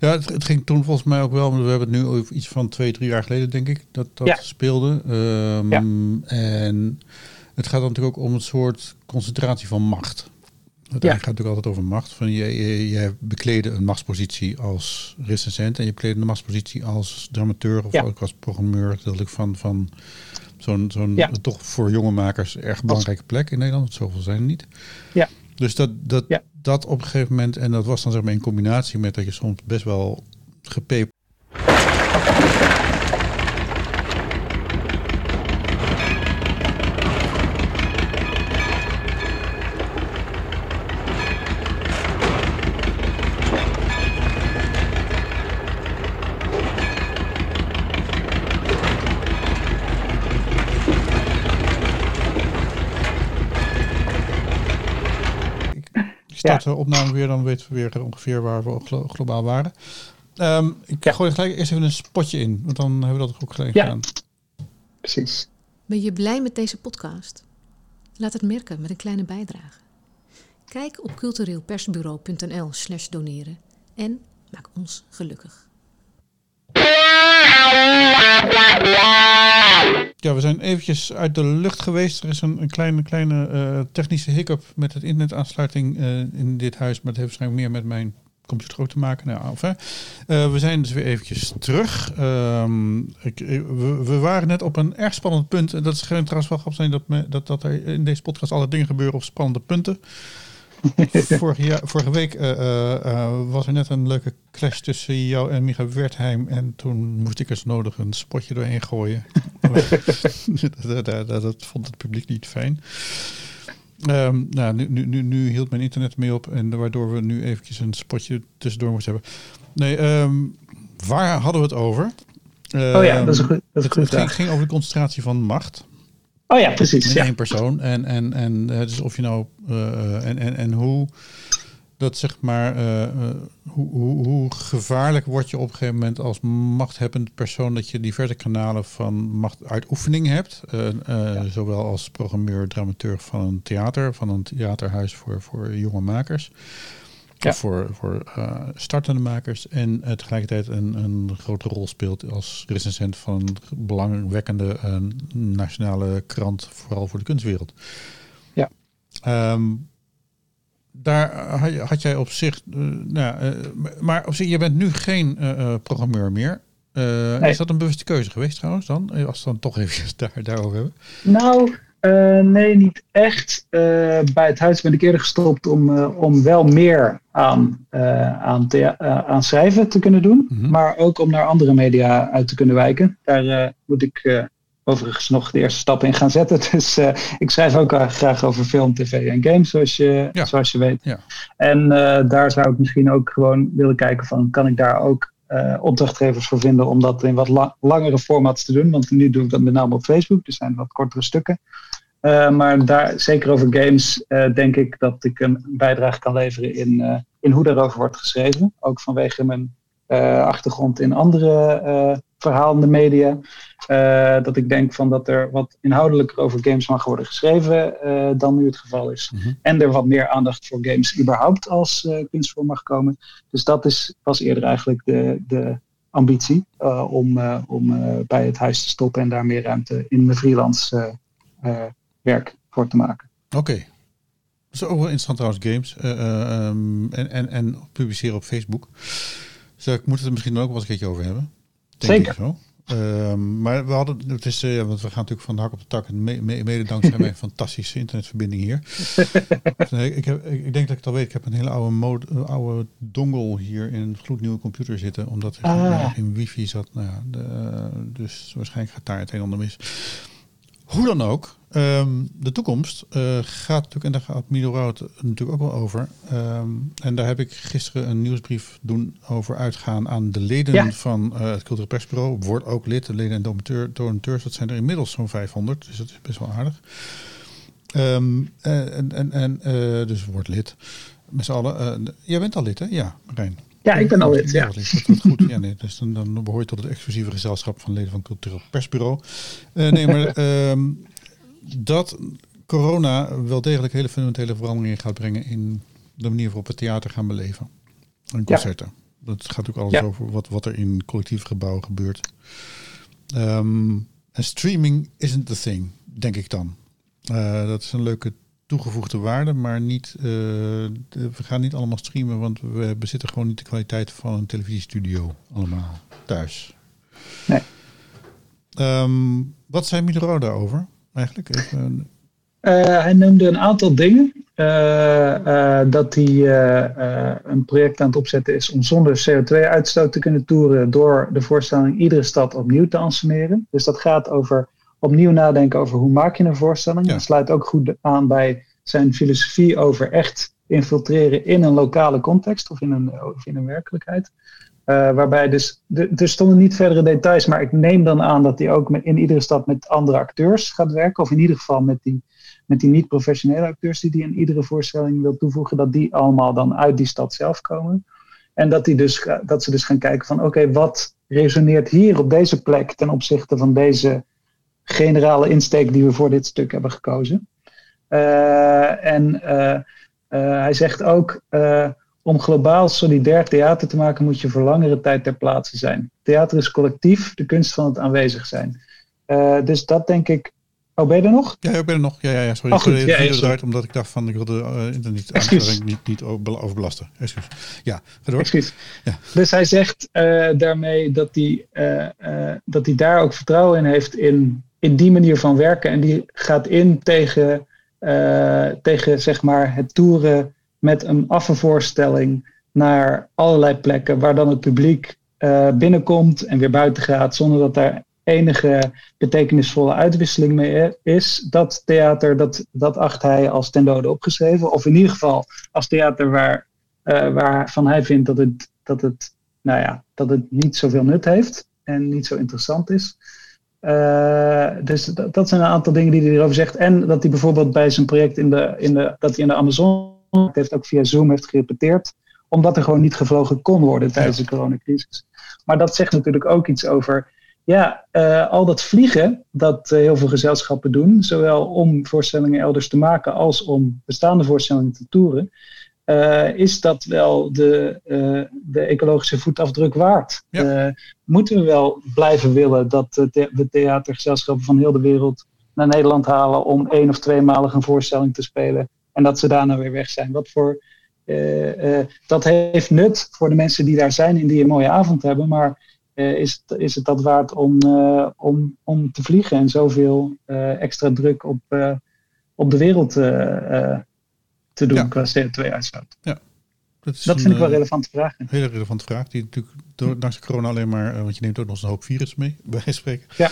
ja het, het, ging toen volgens mij ook wel, we hebben het nu over iets van twee, drie jaar geleden, denk ik, dat dat ja. speelde. Um, ja. En het gaat natuurlijk ook om een soort concentratie van macht. Het ja. gaat natuurlijk altijd over macht. Van je, je, je een machtspositie als recensent en je bekleden een machtspositie als dramateur of ook als programmeur. Dat ik van, van zo'n zo'n toch voor jonge makers erg belangrijke plek in Nederland. Zoveel zijn er niet. Ja. Dus dat, dat, dat op een gegeven moment, en dat was dan zeg maar in combinatie met dat je soms best wel gepeperd start de opname weer, dan weten we weer ongeveer waar we globaal waren. Um, ik ja. gooi gelijk eerst even een spotje in, want dan hebben we dat ook gelijk ja. gedaan. Precies. Ben je blij met deze podcast? Laat het merken met een kleine bijdrage. Kijk op cultureelpersbureau.nl slash doneren en maak ons gelukkig. Ja, we zijn eventjes uit de lucht geweest. Er is een, kleine, kleine uh, technische hiccup met het internetaansluiting uh, in dit huis. Maar dat heeft waarschijnlijk meer met mijn computer ook te maken. Nou, of, uh, we zijn dus weer eventjes terug. Um, ik, we, we, waren net op een erg spannend punt. En dat is trouwens wel grappig zijn dat, dat, dat er in deze podcast alle dingen gebeuren op spannende punten. vorige, vorige week uh, uh, was er net een leuke clash tussen jou en Micha Wertheim. En toen moest ik eens nodig een spotje doorheen gooien. dat, dat, dat, vond het publiek niet fijn. Um, nou, nu, nu, nu, nu, hield mijn internet mee op. En waardoor we nu eventjes een spotje tussendoor moesten hebben. Nee, um, waar hadden we het over? oh ja, dat is een goed, dat is het, het ging over de concentratie van macht. Oh ja, precies. In ja. één persoon. En, en, en dus of je nou. Uh, en, en, en hoe dat zeg maar. Uh, hoe, hoe, hoe, gevaarlijk word je op een gegeven moment als machthebbend persoon dat je diverse kanalen van machtuitoefening hebt. Ja. Zowel als programmeur, dramaturg van een theater, van een theaterhuis voor, voor jonge makers. Ja. Voor, voor uh, startende makers. En uh, tegelijkertijd een, een grote rol speelt als recensent van een belangwekkende uh, nationale krant, vooral voor de kunstwereld. Ja. Um, daar had jij op zich, nou, maar op zich, je bent nu geen programmeur meer. Nee. Is dat een bewuste keuze geweest trouwens dan? Als we dan toch even daar, daarover hebben. Nou, uh, nee, niet echt. Uh, bij het huis ben ik eerder gestopt om, uh, om wel meer aan, aan, aan schrijven te kunnen doen. Mm -hmm. Maar ook om naar andere media uit te kunnen wijken. Daar moet ik overigens nog de eerste stap in gaan zetten. Dus ik schrijf ook graag over film, tv en games, zoals je, ja. zoals je weet. Ja. En daar zou ik misschien ook gewoon willen kijken van, kan ik daar ook uh, opdrachtgevers voor vinden om dat in wat la langere formats te doen. Want nu doe ik dat met name op Facebook. Er zijn wat kortere stukken. Uh, maar daar, zeker over games, uh, denk ik dat ik een bijdrage kan leveren in, in hoe daarover wordt geschreven. Ook vanwege mijn achtergrond in andere verhalende media. dat ik denk van dat er wat inhoudelijker over games mag worden geschreven dan nu het geval is. Mhm. En er wat meer aandacht voor games überhaupt als kunstvorm mag komen. Dus dat is, was eerder eigenlijk de, de ambitie om, om bij het huis te stoppen en daar meer ruimte in de freelance werk voor te maken. Oké. Okay. Dat is ook wel interessant trouwens, games. Um, en, en, en publiceren op Facebook. Dus ik moet het er misschien ook wel eens een keertje over hebben. Denk Zeker. Ik zo. Um, maar we hadden, het is, uh, want we gaan natuurlijk van de hak op de tak en me, me, mede dankzij mijn fantastische internetverbinding hier. nee, ik, heb, ik, denk dat ik het al weet. Ik heb een hele oude, mode, oude dongle hier in een gloednieuwe computer zitten, omdat er ah. geen wifi zat. Nou ja, de, dus waarschijnlijk gaat daar het een en ander mis. Hoe dan ook, um, de toekomst uh, gaat natuurlijk, en daar gaat Milo natuurlijk ook wel over. Um, en daar heb ik gisteren een nieuwsbrief doen over uitgaan aan de leden Ja. van uh, het Cultureel Persbureau. Word ook lid, de leden en donateur, donateurs, dat zijn er inmiddels zo'n 500, dus dat is best wel aardig. Um, en, en, en uh, dus word lid. Met z'n allen. Jij bent al lid, hè? Ja, Marijn. Ja, ik ben al lid. Ja. Dat, goed. Ja, nee, dus dan, dan behoor je tot het exclusieve gezelschap van leden van het Cultureel Persbureau. Uh, nee, maar um, dat corona wel degelijk hele fundamentele veranderingen gaat brengen in de manier waarop we theater gaan beleven. En concerten. Ja. Dat gaat natuurlijk alles Ja. over wat, wat er in collectieve gebouwen gebeurt. Um, en streaming isn't the thing, denk ik dan. Uh, dat is een leuke toegevoegde waarde, maar niet, uh, de, we gaan niet allemaal streamen, want we bezitten gewoon niet de kwaliteit van een televisiestudio allemaal thuis. Nee. Um, wat zei Midero daarover eigenlijk? Even, Uh, hij noemde een aantal dingen. Uh, uh, dat hij een project aan het opzetten is om zonder CO2-uitstoot te kunnen toeren door de voorstelling iedere stad opnieuw te ensceneren. Dus dat gaat over opnieuw nadenken over hoe maak je een voorstelling. Ja. Dat sluit ook goed aan bij zijn filosofie over echt infiltreren in een lokale context of in een, of in een werkelijkheid. waarbij dus, de, er stonden niet verdere details, maar ik neem dan aan dat hij ook met, in iedere stad met andere acteurs gaat werken. Of in ieder geval met die, met die niet-professionele acteurs die hij in iedere voorstelling wil toevoegen, dat die allemaal dan uit die stad zelf komen. En dat, die dus, dat ze dus gaan kijken van oké, wat resoneert hier op deze plek ten opzichte van deze generale insteek die we voor dit stuk hebben gekozen. Uh, en uh, uh, hij zegt ook, om globaal solidair theater te maken moet je voor langere tijd ter plaatse zijn. Theater is collectief, de kunst van het aanwezig zijn. dus dat denk ik Oh, ben je er nog? Ja, ik ben er nog. Ja, ja, ja sorry. Oh, goed. Ja, ja, sorry. omdat ik dacht van ik wilde uh, internet niet, niet, niet overbelasten. Excuus. Ja, ga door. Ja. Dus hij zegt uh, daarmee dat hij, uh, dat hij daar ook vertrouwen in heeft in, in die manier van werken. En die gaat in tegen, tegen zeg maar het toeren met een affenvoorstelling naar allerlei plekken waar dan het publiek binnenkomt en weer buiten gaat zonder dat daar enige betekenisvolle uitwisseling mee is. Dat theater, dat, dat acht hij als ten dode opgeschreven. Of in ieder geval als theater waar, uh, waarvan hij vindt dat het, dat, het, nou ja, dat het niet zoveel nut heeft en niet zo interessant is. Uh, dus dat, dat, zijn een aantal dingen die hij erover zegt. En dat hij bijvoorbeeld bij zijn project in de, in de, dat hij in de Amazon heeft ook via Zoom heeft gerepeteerd. Omdat er gewoon niet gevlogen kon worden tijdens de coronacrisis. Maar dat zegt natuurlijk ook iets over ja, uh, al dat vliegen dat uh, heel veel gezelschappen doen, zowel om voorstellingen elders te maken als om bestaande voorstellingen te toeren, uh, is dat wel de, de ecologische voetafdruk waard? Ja. moeten we wel blijven willen dat de, de theatergezelschappen van heel de wereld naar Nederland halen om één of tweemalig een voorstelling te spelen en dat ze daarna weer weg zijn? Wat voor, dat heeft nut voor de mensen die daar zijn en die een mooie avond hebben, maar is, het, is het dat waard om, om, om te vliegen en zoveel extra druk op, op de wereld te doen ja. qua CO2-uitstoot? Ja. Dat, dat een, vind ik wel een relevante vraag. Een hele relevante vraag, die natuurlijk door, dankzij corona alleen maar, want je neemt ook nog eens een hoop virus mee, bij spreken. Ja,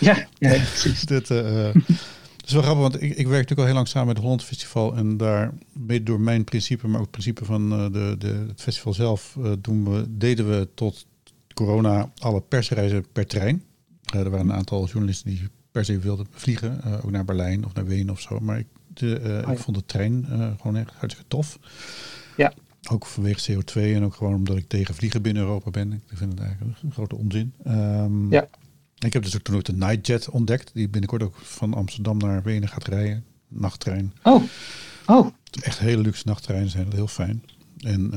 ja, ja precies. dat, is wel grappig, want ik, ik werk natuurlijk al heel lang samen met het Holland Festival. En daar, mede door mijn principe, maar ook het principe van de, de, het festival zelf, doen we, deden we tot corona alle persreizen per trein. Uh, er waren een aantal journalisten die per se wilden vliegen, ook naar Berlijn of naar Wenen of zo. Maar ik, de, uh, oh, ja. ik vond de trein gewoon echt hartstikke tof. Ja. Ook vanwege CO2 en ook gewoon omdat ik tegen vliegen binnen Europa ben. Ik vind het eigenlijk een grote onzin. Um, ja. Ik heb dus ook toen ook de Nightjet ontdekt, die binnenkort ook van Amsterdam naar Wenen gaat rijden. Nachttrein. Oh, oh. Echt hele luxe nachttreinen zijn, dat heel fijn. En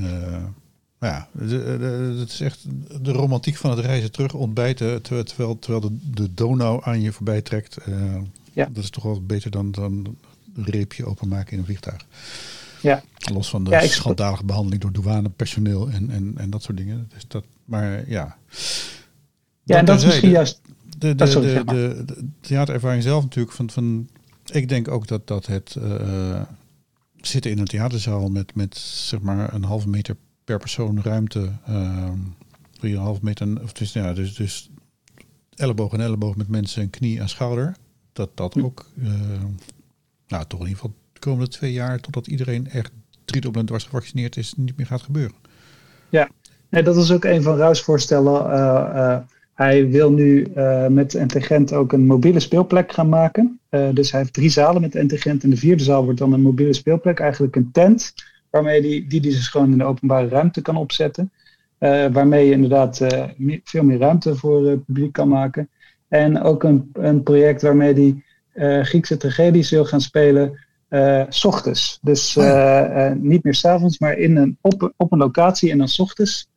ja, het is echt de romantiek van het reizen terug, ontbijten, terwijl, terwijl de, de Donau aan je voorbij trekt. Uh, ja. Dat is toch wel beter dan, dan reepje openmaken in een vliegtuig. Ja. Los van de ja, schandalige behandeling door douanepersoneel en, en, en dat soort dingen. Dus dat, maar ja. Ja, en dat is misschien juist... De, de, de, de, de, theaterervaring zelf natuurlijk. Van, van, ik denk ook dat, dat het uh, zitten in een theaterzaal met, met zeg maar een halve meter per persoon ruimte. Uh, 3,5 meter. Of dus, ja, dus, dus elleboog en elleboog met mensen en knie aan schouder. Dat dat hm. ook, uh, nou toch in ieder geval de komende twee jaar, totdat iedereen echt driedubbel en dwars gevaccineerd is, niet meer gaat gebeuren. Ja, nee, dat is ook een van Ruis voorstellen. Uh, hij wil nu uh, met Intelligent ook een mobiele speelplek gaan maken. dus hij heeft drie zalen met Intelligent. En de vierde zaal wordt dan een mobiele speelplek, eigenlijk een tent waarmee die, die, die dus gewoon in de openbare ruimte kan opzetten. Waarmee je inderdaad veel meer ruimte voor het publiek kan maken. En ook een, een project waarmee die Griekse tragedies wil gaan spelen, s ochtends. Dus oh niet meer s'avonds, maar in een, op, op een locatie en dan s ochtends.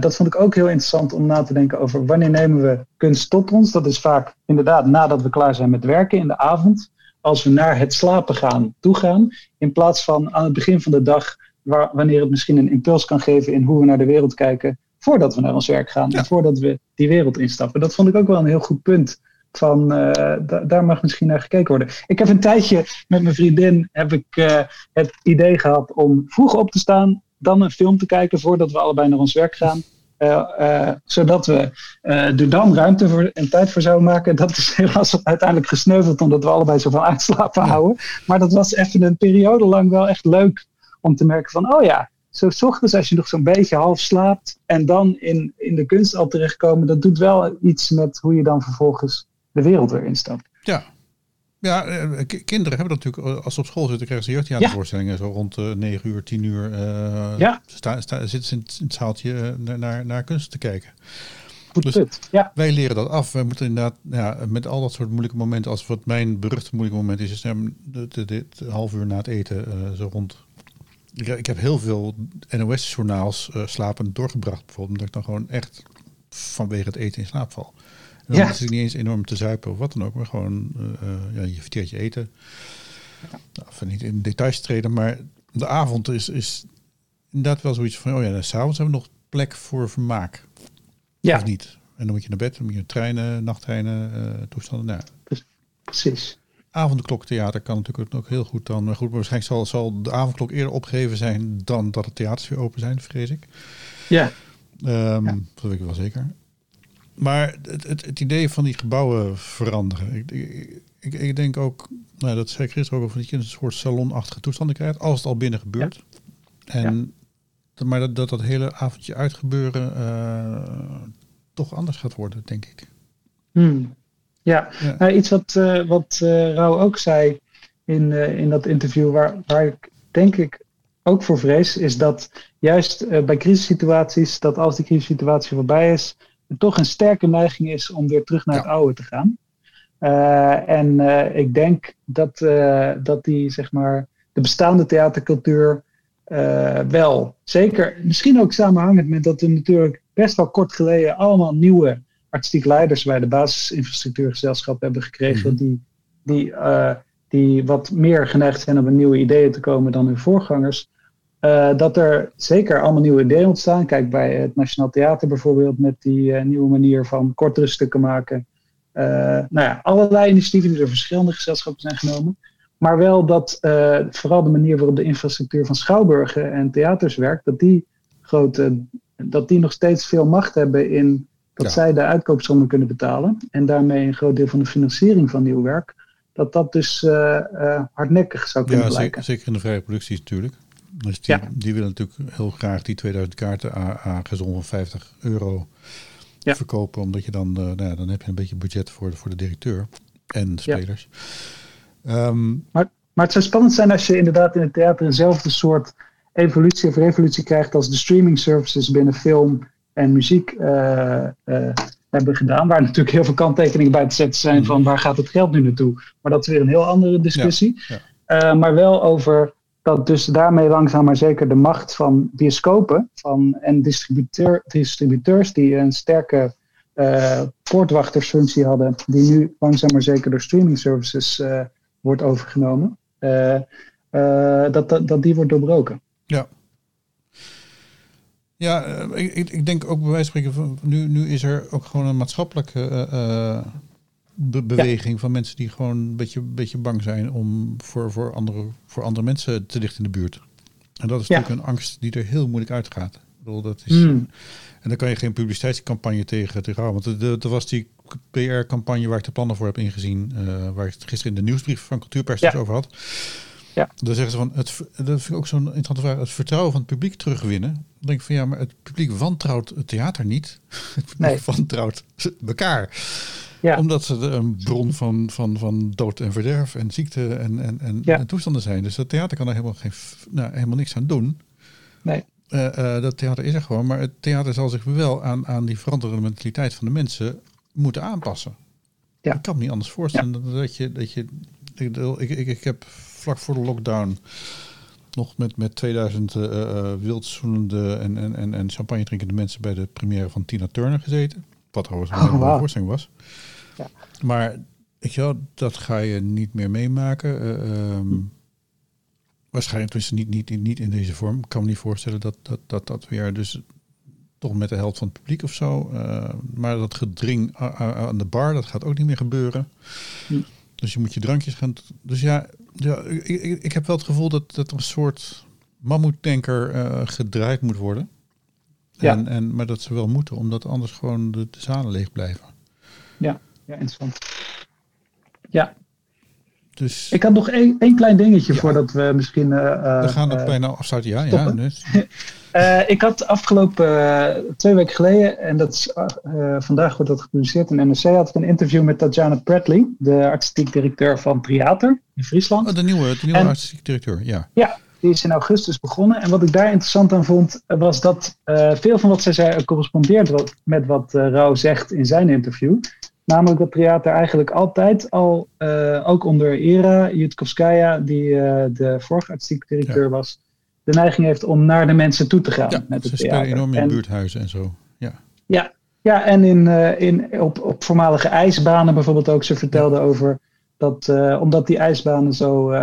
dat vond ik ook heel interessant om na te denken over wanneer nemen we kunst tot ons. Dat is vaak inderdaad nadat we klaar zijn met werken in de avond als we naar het slapen gaan toegaan, in plaats van aan het begin van de dag, waar, wanneer het misschien een impuls kan geven in hoe we naar de wereld kijken, voordat we naar ons werk gaan en voordat we die wereld instappen. Dat vond ik ook wel een heel goed punt. Van uh, daar mag misschien naar gekeken worden. Ik heb een tijdje met mijn vriendin heb ik, uh, het idee gehad om vroeg op te staan, dan een film te kijken voordat we allebei naar ons werk gaan. Uh, zodat we er dan ruimte voor en tijd voor zouden maken. Dat is helaas uiteindelijk gesneuveld omdat we allebei zoveel uitslapen houden. Maar dat was even een periode lang wel echt leuk om te merken van, oh ja, zo s ochtends als je nog zo'n beetje half slaapt en dan in, in de kunst al terechtkomen, dat doet wel iets met hoe je dan vervolgens de wereld weer instapt. Ja, ja, eh, kinderen hebben dat natuurlijk, als ze op school zitten, krijgen ze jeugdtheatervoorstellingen. Ja. Zo rond uh, 9 uur, 10 uur. Uh, ja. Sta, sta, zitten ze in het zaaltje naar, naar kunst te kijken. Dus ja. wij leren dat af. We moeten inderdaad, ja, met al dat soort moeilijke momenten, als wat mijn beruchte moeilijke moment is, is dit half uur na het eten, zo rond. Ik, ik, heb heel veel NOS-journaals slapend doorgebracht, bijvoorbeeld, omdat ik dan gewoon echt vanwege het eten in slaap val. Dan ja. is het niet eens enorm te zuipen of wat dan ook, maar gewoon uh, ja, je verteert je eten. Nou, van niet in details treden, maar de avond is, is inderdaad wel zoiets van, oh ja, s'avonds hebben we nog plek voor vermaak. Ja. Of niet. En dan moet je naar bed, dan moet je treinen, nachttreinen, uh, toestanden. Nou, Precies. Avondkloktheater kan natuurlijk ook heel goed dan. Maar goed, waarschijnlijk zal, zal de avondklok eerder opgegeven zijn dan dat de theaters weer open zijn, vrees ik. Ja. Um, ja. Dat weet ik wel zeker. Maar het, het, het, idee van die gebouwen veranderen. Ik, ik, ik denk ook, nou, dat zei Chris ook, dat je een soort salonachtige toestanden krijgt, als het al binnen gebeurt. En, Maar dat, dat dat hele avondje uitgebeuren uh, toch anders gaat worden, denk ik. Hmm. Ja, Nou, iets wat, uh, wat uh, Rauw ook zei in, in dat interview, waar, waar ik denk ik ook voor vrees, is dat juist bij crisissituaties, dat als die crisissituatie voorbij is, toch een sterke neiging is om weer terug naar het oude te gaan. Uh, en uh, ik denk dat, uh, dat die, zeg maar, de bestaande theatercultuur wel, zeker, misschien ook samenhangend met dat we natuurlijk best wel kort geleden allemaal nieuwe artistiek leiders bij de basisinfrastructuurgezelschap hebben gekregen, mm die, die, die wat meer geneigd zijn om met nieuwe ideeën te komen dan hun voorgangers. Uh, dat er zeker allemaal nieuwe ideeën ontstaan. Kijk bij het Nationaal Theater bijvoorbeeld met die uh, nieuwe manier van kortere stukken maken. Uh, nou ja, allerlei initiatieven die door verschillende gezelschappen zijn genomen. Maar wel dat vooral de manier waarop de infrastructuur van schouwburgen en theaters werkt, dat die, grote, dat die nog steeds veel macht hebben in dat zij de uitkoopsommen kunnen betalen. En daarmee een groot deel van de financiering van nieuw werk. Dat dat dus hardnekkig zou kunnen ja, blijken. Zeker, zeker in de vrije producties natuurlijk. Dus die, ja. die willen natuurlijk heel graag die 2000 kaarten aan gezond van 50 euro ja. verkopen. Omdat je dan, uh, nou ja, dan heb je een beetje budget voor, voor de directeur en de spelers. Ja. Um, maar, maar het zou spannend zijn als je inderdaad in het theater eenzelfde soort evolutie of revolutie krijgt als de streaming services binnen film en muziek uh, uh, hebben gedaan. Waar natuurlijk heel veel kanttekeningen bij te zetten zijn van waar gaat het geld nu naartoe. Maar dat is weer een heel andere discussie. Ja, maar wel over dat dus daarmee langzaam maar zeker de macht van bioscopen van, en distributeur, distributeurs die een sterke uh, poortwachtersfunctie hadden, die nu langzaam maar zeker door streaming services uh, wordt overgenomen, uh, dat, dat, dat die wordt doorbroken. Ja. Ja, ik, ik denk ook bij wijze van spreken, nu, nu is er ook gewoon een maatschappelijke be beweging van mensen die gewoon een beetje, beetje bang zijn om voor, voor, andere, voor andere mensen te dicht in de buurt. En dat is natuurlijk een angst die er heel moeilijk uitgaat. Ik bedoel, dat is, mm. En dan kan je geen publiciteitscampagne tegen, tegen houden. Want er was die PR-campagne waar ik de plannen voor heb ingezien, uh, waar ik het gisteren in de nieuwsbrief van Cultuurpers ja. over had. Ja. Dan zeggen ze van, het, dat vind ik ook zo'n interessante vraag, het vertrouwen van het publiek terugwinnen. Dan denk ik van ja, maar het publiek wantrouwt het theater niet. Het publiek nee. wantrouwt elkaar. Ja. Omdat ze een bron van, van, van dood en verderf en ziekte en, en, en, en toestanden zijn. Dus dat theater kan er helemaal, geen, nou, helemaal niks aan doen. Nee. Uh, uh, dat theater is er gewoon, maar het theater zal zich wel aan, aan die veranderende mentaliteit van de mensen moeten aanpassen. Ja. Ik kan me niet anders voorstellen ja. dat je. Dat je ik, ik, ik, ik heb vlak voor de lockdown nog met, met 2000 uh, uh, wildzoenende en, en, en, en champagne drinkende mensen bij de première van Tina Turner gezeten. Wat trouwens een oh, wow. voorstelling was. Ja. Maar weet je wel, dat ga je niet meer meemaken. Uh, um, waarschijnlijk dus niet, niet, niet in deze vorm. Ik kan me niet voorstellen dat dat, dat, dat weer dus toch met de helft van het publiek of zo. Uh, maar dat gedring aan de bar, dat gaat ook niet meer gebeuren. Hm. Dus je moet je drankjes gaan. Dus ja, ja ik, ik, ik heb wel het gevoel dat, dat een soort mammoetanker uh, gedraaid moet worden. Ja. En, en, maar dat ze wel moeten, omdat anders gewoon de, de zalen leeg blijven. Ja, ja interessant. Ja. dus... Ik had nog één, één klein dingetje voordat we misschien. we gaan het bijna afsluiten, ja. ja dus. ik had afgelopen twee weken geleden, en dat is, vandaag wordt dat gepubliceerd in NRC, had ik een interview met Tatjana Pratley, de artistiek directeur van Triater in Friesland. Oh, de nieuwe, de nieuwe artistiek directeur, ja. Ja, die is in augustus begonnen. En wat ik daar interessant aan vond, was dat veel van wat zij zei correspondeert met wat uh, Rauw zegt in zijn interview. Namelijk dat theater eigenlijk altijd al, uh, ook onder Era Jutkovskaya, die uh, de vorige artistiek directeur was, de neiging heeft om naar de mensen toe te gaan ja, met het ze theater. enorm in buurthuizen en zo. Ja, ja, ja en in, uh, in, op, op voormalige ijsbanen bijvoorbeeld ook. Ze vertelde ja. over dat, omdat die ijsbanen zo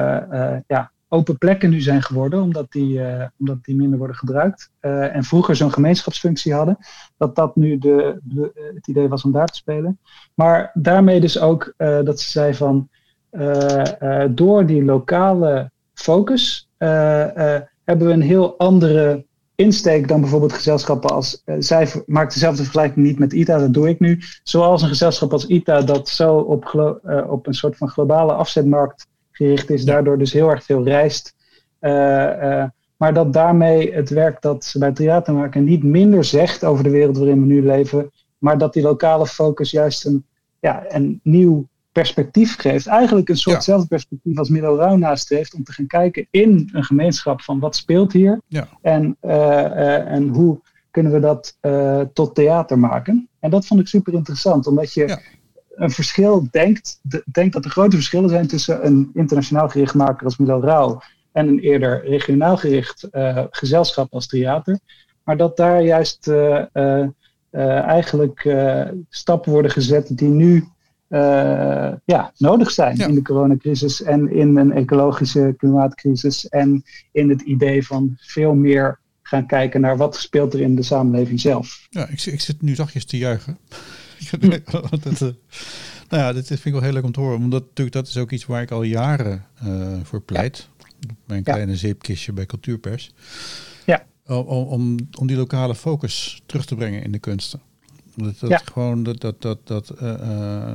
ja, open plekken nu zijn geworden, omdat die, uh, omdat die minder worden gebruikt. Uh, en vroeger zo'n gemeenschapsfunctie hadden, dat dat nu de, het idee was om daar te spelen. Maar daarmee dus ook uh, dat ze zei van, door die lokale focus hebben we een heel andere insteek dan bijvoorbeeld gezelschappen als, zij maakt dezelfde vergelijking niet met ITA, dat doe ik nu. Zoals een gezelschap als ITA dat zo op, op een soort van globale afzetmarkt gericht is, daardoor dus heel erg veel reist. Uh, uh, maar dat daarmee het werk dat ze bij theater maken niet minder zegt over de wereld waarin we nu leven, maar dat die lokale focus juist een, ja, een nieuw perspectief geeft. Eigenlijk een soortzelfde ja. perspectief als Milo Rauw nastreeft om te gaan kijken in een gemeenschap van wat speelt hier ja. en, uh, en hoe kunnen we dat tot theater maken. En dat vond ik super interessant, omdat je Ja een verschil denkt, de, denkt dat er grote verschillen zijn tussen een internationaal gericht maker als Milo Rauw en een eerder regionaal gericht uh, gezelschap als theater. Maar dat daar juist uh, uh, eigenlijk stappen worden gezet die nu ja, nodig zijn Ja. in de coronacrisis en in een ecologische klimaatcrisis en in het idee van veel meer gaan kijken naar wat speelt er in de samenleving zelf. Ja, ik, ik zit nu zachtjes te juichen. Uh, nou ja, dit vind ik wel heel leuk om te horen. Omdat natuurlijk dat is ook iets waar ik al jaren uh, voor pleit. Mijn kleine zeepkistje bij Cultuurpers. Ja. Om, om, die lokale focus terug te brengen in de kunsten. Dat, dat Ja. gewoon dat dat dat dat. uh,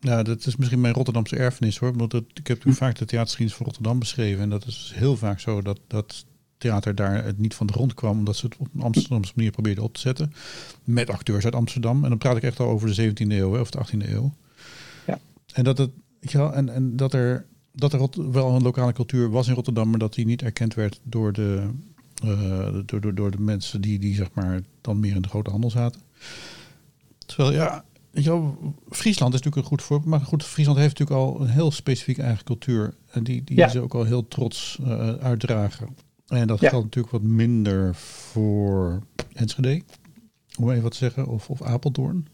ja, dat is misschien mijn Rotterdamse erfenis hoor. Want ik heb natuurlijk vaak de theatergeschiedenis van Rotterdam beschreven. En dat is heel vaak zo dat, dat theater daar het niet van de grond kwam. Omdat ze het op een Amsterdamse manier probeerden op te zetten. Met acteurs uit Amsterdam. En dan praat ik echt al over de 17e eeuw hè, of de 18e eeuw. Ja. En dat het, wel, en, en dat er, dat er wel een lokale cultuur was in Rotterdam. Maar dat die niet erkend werd door de, eh, door, door, door de mensen die, die zeg maar dan meer in de grote handel zaten. Terwijl ja, wel, Friesland is natuurlijk een goed voorbeeld. Maar goed, Friesland heeft natuurlijk al een heel specifiek eigen cultuur. En die, die Ja. ze ook al heel trots eh, uitdragen. En dat Ja. geldt natuurlijk wat minder voor Enschede, om even wat te zeggen, of, of Apeldoorn.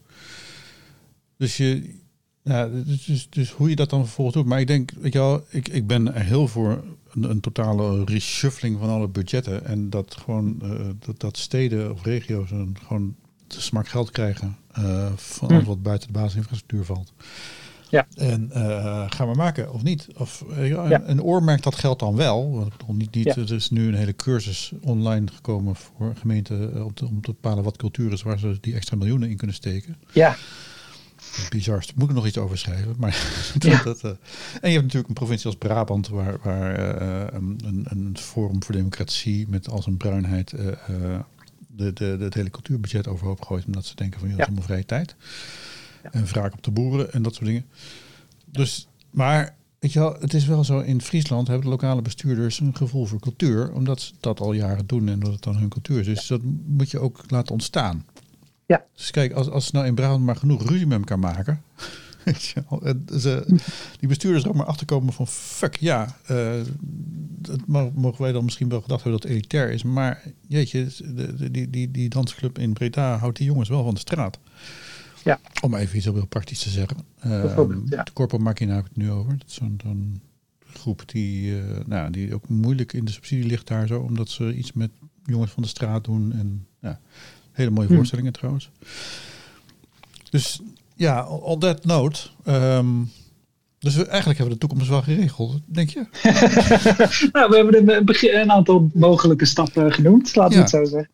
Dus je, ja, dus, dus, dus hoe je dat dan vervolgens doet. Maar ik denk, weet je wel, ik, ik ben er heel voor een, een totale reshuffling van alle budgetten. En dat gewoon, eh, dat, dat steden of regio's een, gewoon te smak geld krijgen eh, van Hm. alles wat buiten de basisinfrastructuur valt. Ja. En eh, gaan we maken of niet? Of, eh, ja, Ja. Een oor merkt dat geld dan wel. Want niet, niet, Ja. Er is nu een hele cursus online gekomen voor gemeenten eh, om te, om te bepalen wat cultuur is waar ze die extra miljoenen in kunnen steken. Ja, Bizar. Daar moet ik nog iets over schrijven. Maar Ja. dat, en je hebt natuurlijk een provincie als Brabant, waar, waar een, een, forum voor democratie met als een bruinheid de, de, de, het hele cultuurbudget overhoop gooit. Omdat ze denken van, joh, dat is Ja. allemaal vrije tijd. En wraak op de boeren en dat soort dingen. Dus, maar weet je wel, het is wel zo, in Friesland hebben de lokale bestuurders een gevoel voor cultuur. Omdat ze dat al jaren doen en dat het dan hun cultuur is. Dus dat moet je ook laten ontstaan. Ja. Dus kijk, als, als ze nou in Brabant maar genoeg ruzie met elkaar maken. die bestuurders er ook maar achterkomen van fuck ja, eh, dat mogen wij dan misschien wel gedacht hebben dat het elitair is. Maar jeetje, de, die, die, die dansclub in Breda houdt die jongens wel van de straat. Ja. Om even iets heel praktisch te zeggen. Eh, Bijvoorbeeld, ja. De Corpo Machina heb ik het nu over. Dat is zo'n groep die, eh, nou, die ook moeilijk in de subsidie ligt daar zo. Omdat ze iets met jongens van de straat doen. En ja, hele mooie Hm. voorstellingen trouwens. Dus ja, on that note. ehm, dus we, eigenlijk hebben we de toekomst wel geregeld, denk je? nou, we hebben een, een aantal mogelijke stappen genoemd, laten we Ja. het zo zeggen.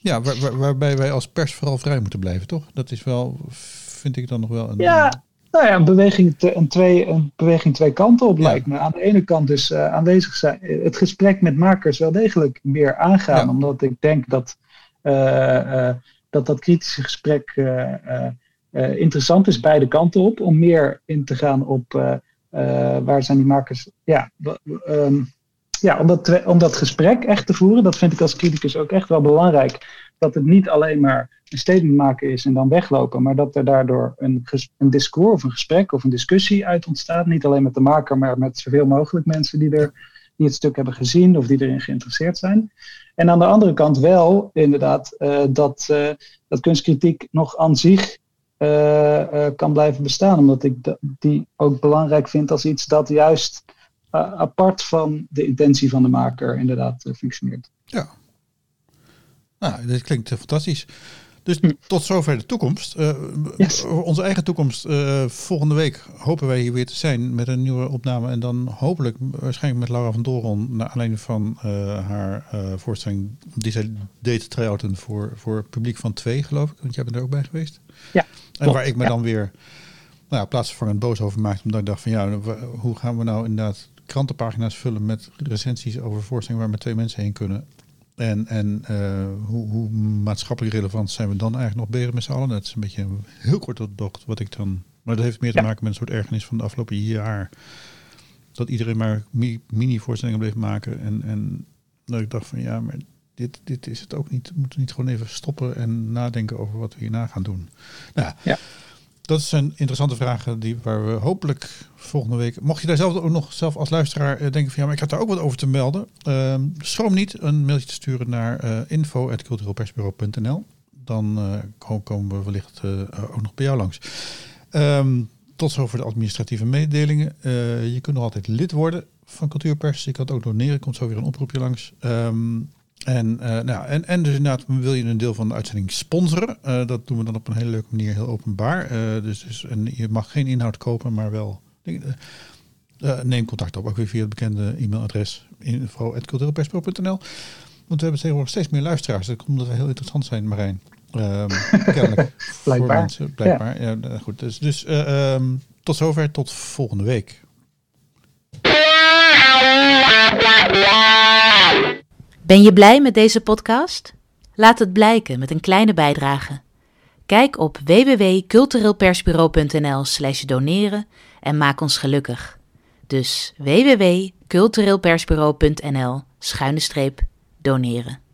Ja, waar, waar- waarbij wij als pers vooral vrij moeten blijven, toch? Dat is wel, vind ik dan nog wel een... Ja, Nou ja, een beweging, een twee, een beweging twee kanten op lijkt me. Aan de ene kant dus uh, aanwezig zijn, het gesprek met makers wel degelijk meer aangaan. Omdat ik denk dat uh, dat, dat kritische gesprek interessant is beide kanten op. Om meer in te gaan op waar zijn die makers. Ja, um, ja om, dat, om dat gesprek echt te voeren, dat vind ik als criticus ook echt wel belangrijk. Dat het niet alleen maar een statement maken is en dan weglopen, maar dat er daardoor een, een discours of een gesprek of een discussie uit ontstaat. Niet alleen met de maker, maar met zoveel mogelijk mensen die, er, die het stuk hebben gezien of die erin geïnteresseerd zijn. En aan de andere kant wel inderdaad dat, dat kunstkritiek nog aan zich kan blijven bestaan, omdat ik die ook belangrijk vind als iets dat juist apart van de intentie van de maker inderdaad functioneert. Ja. Nou, dit klinkt fantastisch. Dus hm. tot zover de toekomst. Uh, Onze eigen toekomst. Uh, volgende week hopen wij hier weer te zijn met een nieuwe opname. En dan hopelijk waarschijnlijk met Laura van Doron. Naar aanleiding van uh, haar voorstelling die zij deed try-outen voor, voor publiek van twee, geloof ik. Want jij bent er ook bij geweest. Ja. En waar ik me dan weer nou ja, plaatsvervangend boos over maakte. Omdat ik dacht van ja, hoe gaan we nou inderdaad krantenpagina's vullen met recensies over voorstellingen waar maar twee mensen heen kunnen. En, en uh, hoe, hoe, maatschappelijk relevant zijn we dan eigenlijk nog bezig met z'n allen? Dat is een beetje heel kort docht wat ik dan... Maar dat heeft meer te maken met een soort ergernis van de afgelopen jaar. Dat iedereen maar mini-voorstellingen bleef maken. En, en dat ik dacht van ja, maar dit, dit is het ook niet. We moeten niet gewoon even stoppen en nadenken over wat we hierna gaan doen. Nou, ja dat zijn interessante vragen die, waar we hopelijk volgende week. Mocht je daar zelf ook nog zelf als luisteraar eh, denken van ja, maar ik had daar ook wat over te melden. Uh, schroom niet een mailtje te sturen naar uh, eh, info.cultureelpersbureau.nl. Dan uh, komen we wellicht ook nog bij jou langs. Um, tot zover de administratieve mededelingen. je kunt nog altijd lid worden van Cultuurpers. Je kan het ook doneren. Komt zo weer een oproepje langs. Um, en, uh, nou, en, en dus inderdaad, wil je een deel van de uitzending sponsoren. Uh, dat doen we dan op een hele leuke manier, heel openbaar. Uh, dus, dus en je mag geen inhoud kopen, maar wel. neem contact op, ook weer via het bekende e-mailadres info.cultureperspro.nl. Want we hebben tegenwoordig steeds meer luisteraars. Dat komt omdat we heel interessant zijn, Marijn. Um, kennelijk. blijkbaar. Mensen, blijkbaar. Ja. ja. goed. Dus, dus um, tot zover, tot volgende week. Ben je blij met deze podcast? Laat het blijken met een kleine bijdrage. Kijk op www.cultureelpersbureau.nl/slash doneren en maak ons gelukkig. Dus www.cultureelpersbureau.nl-doneren.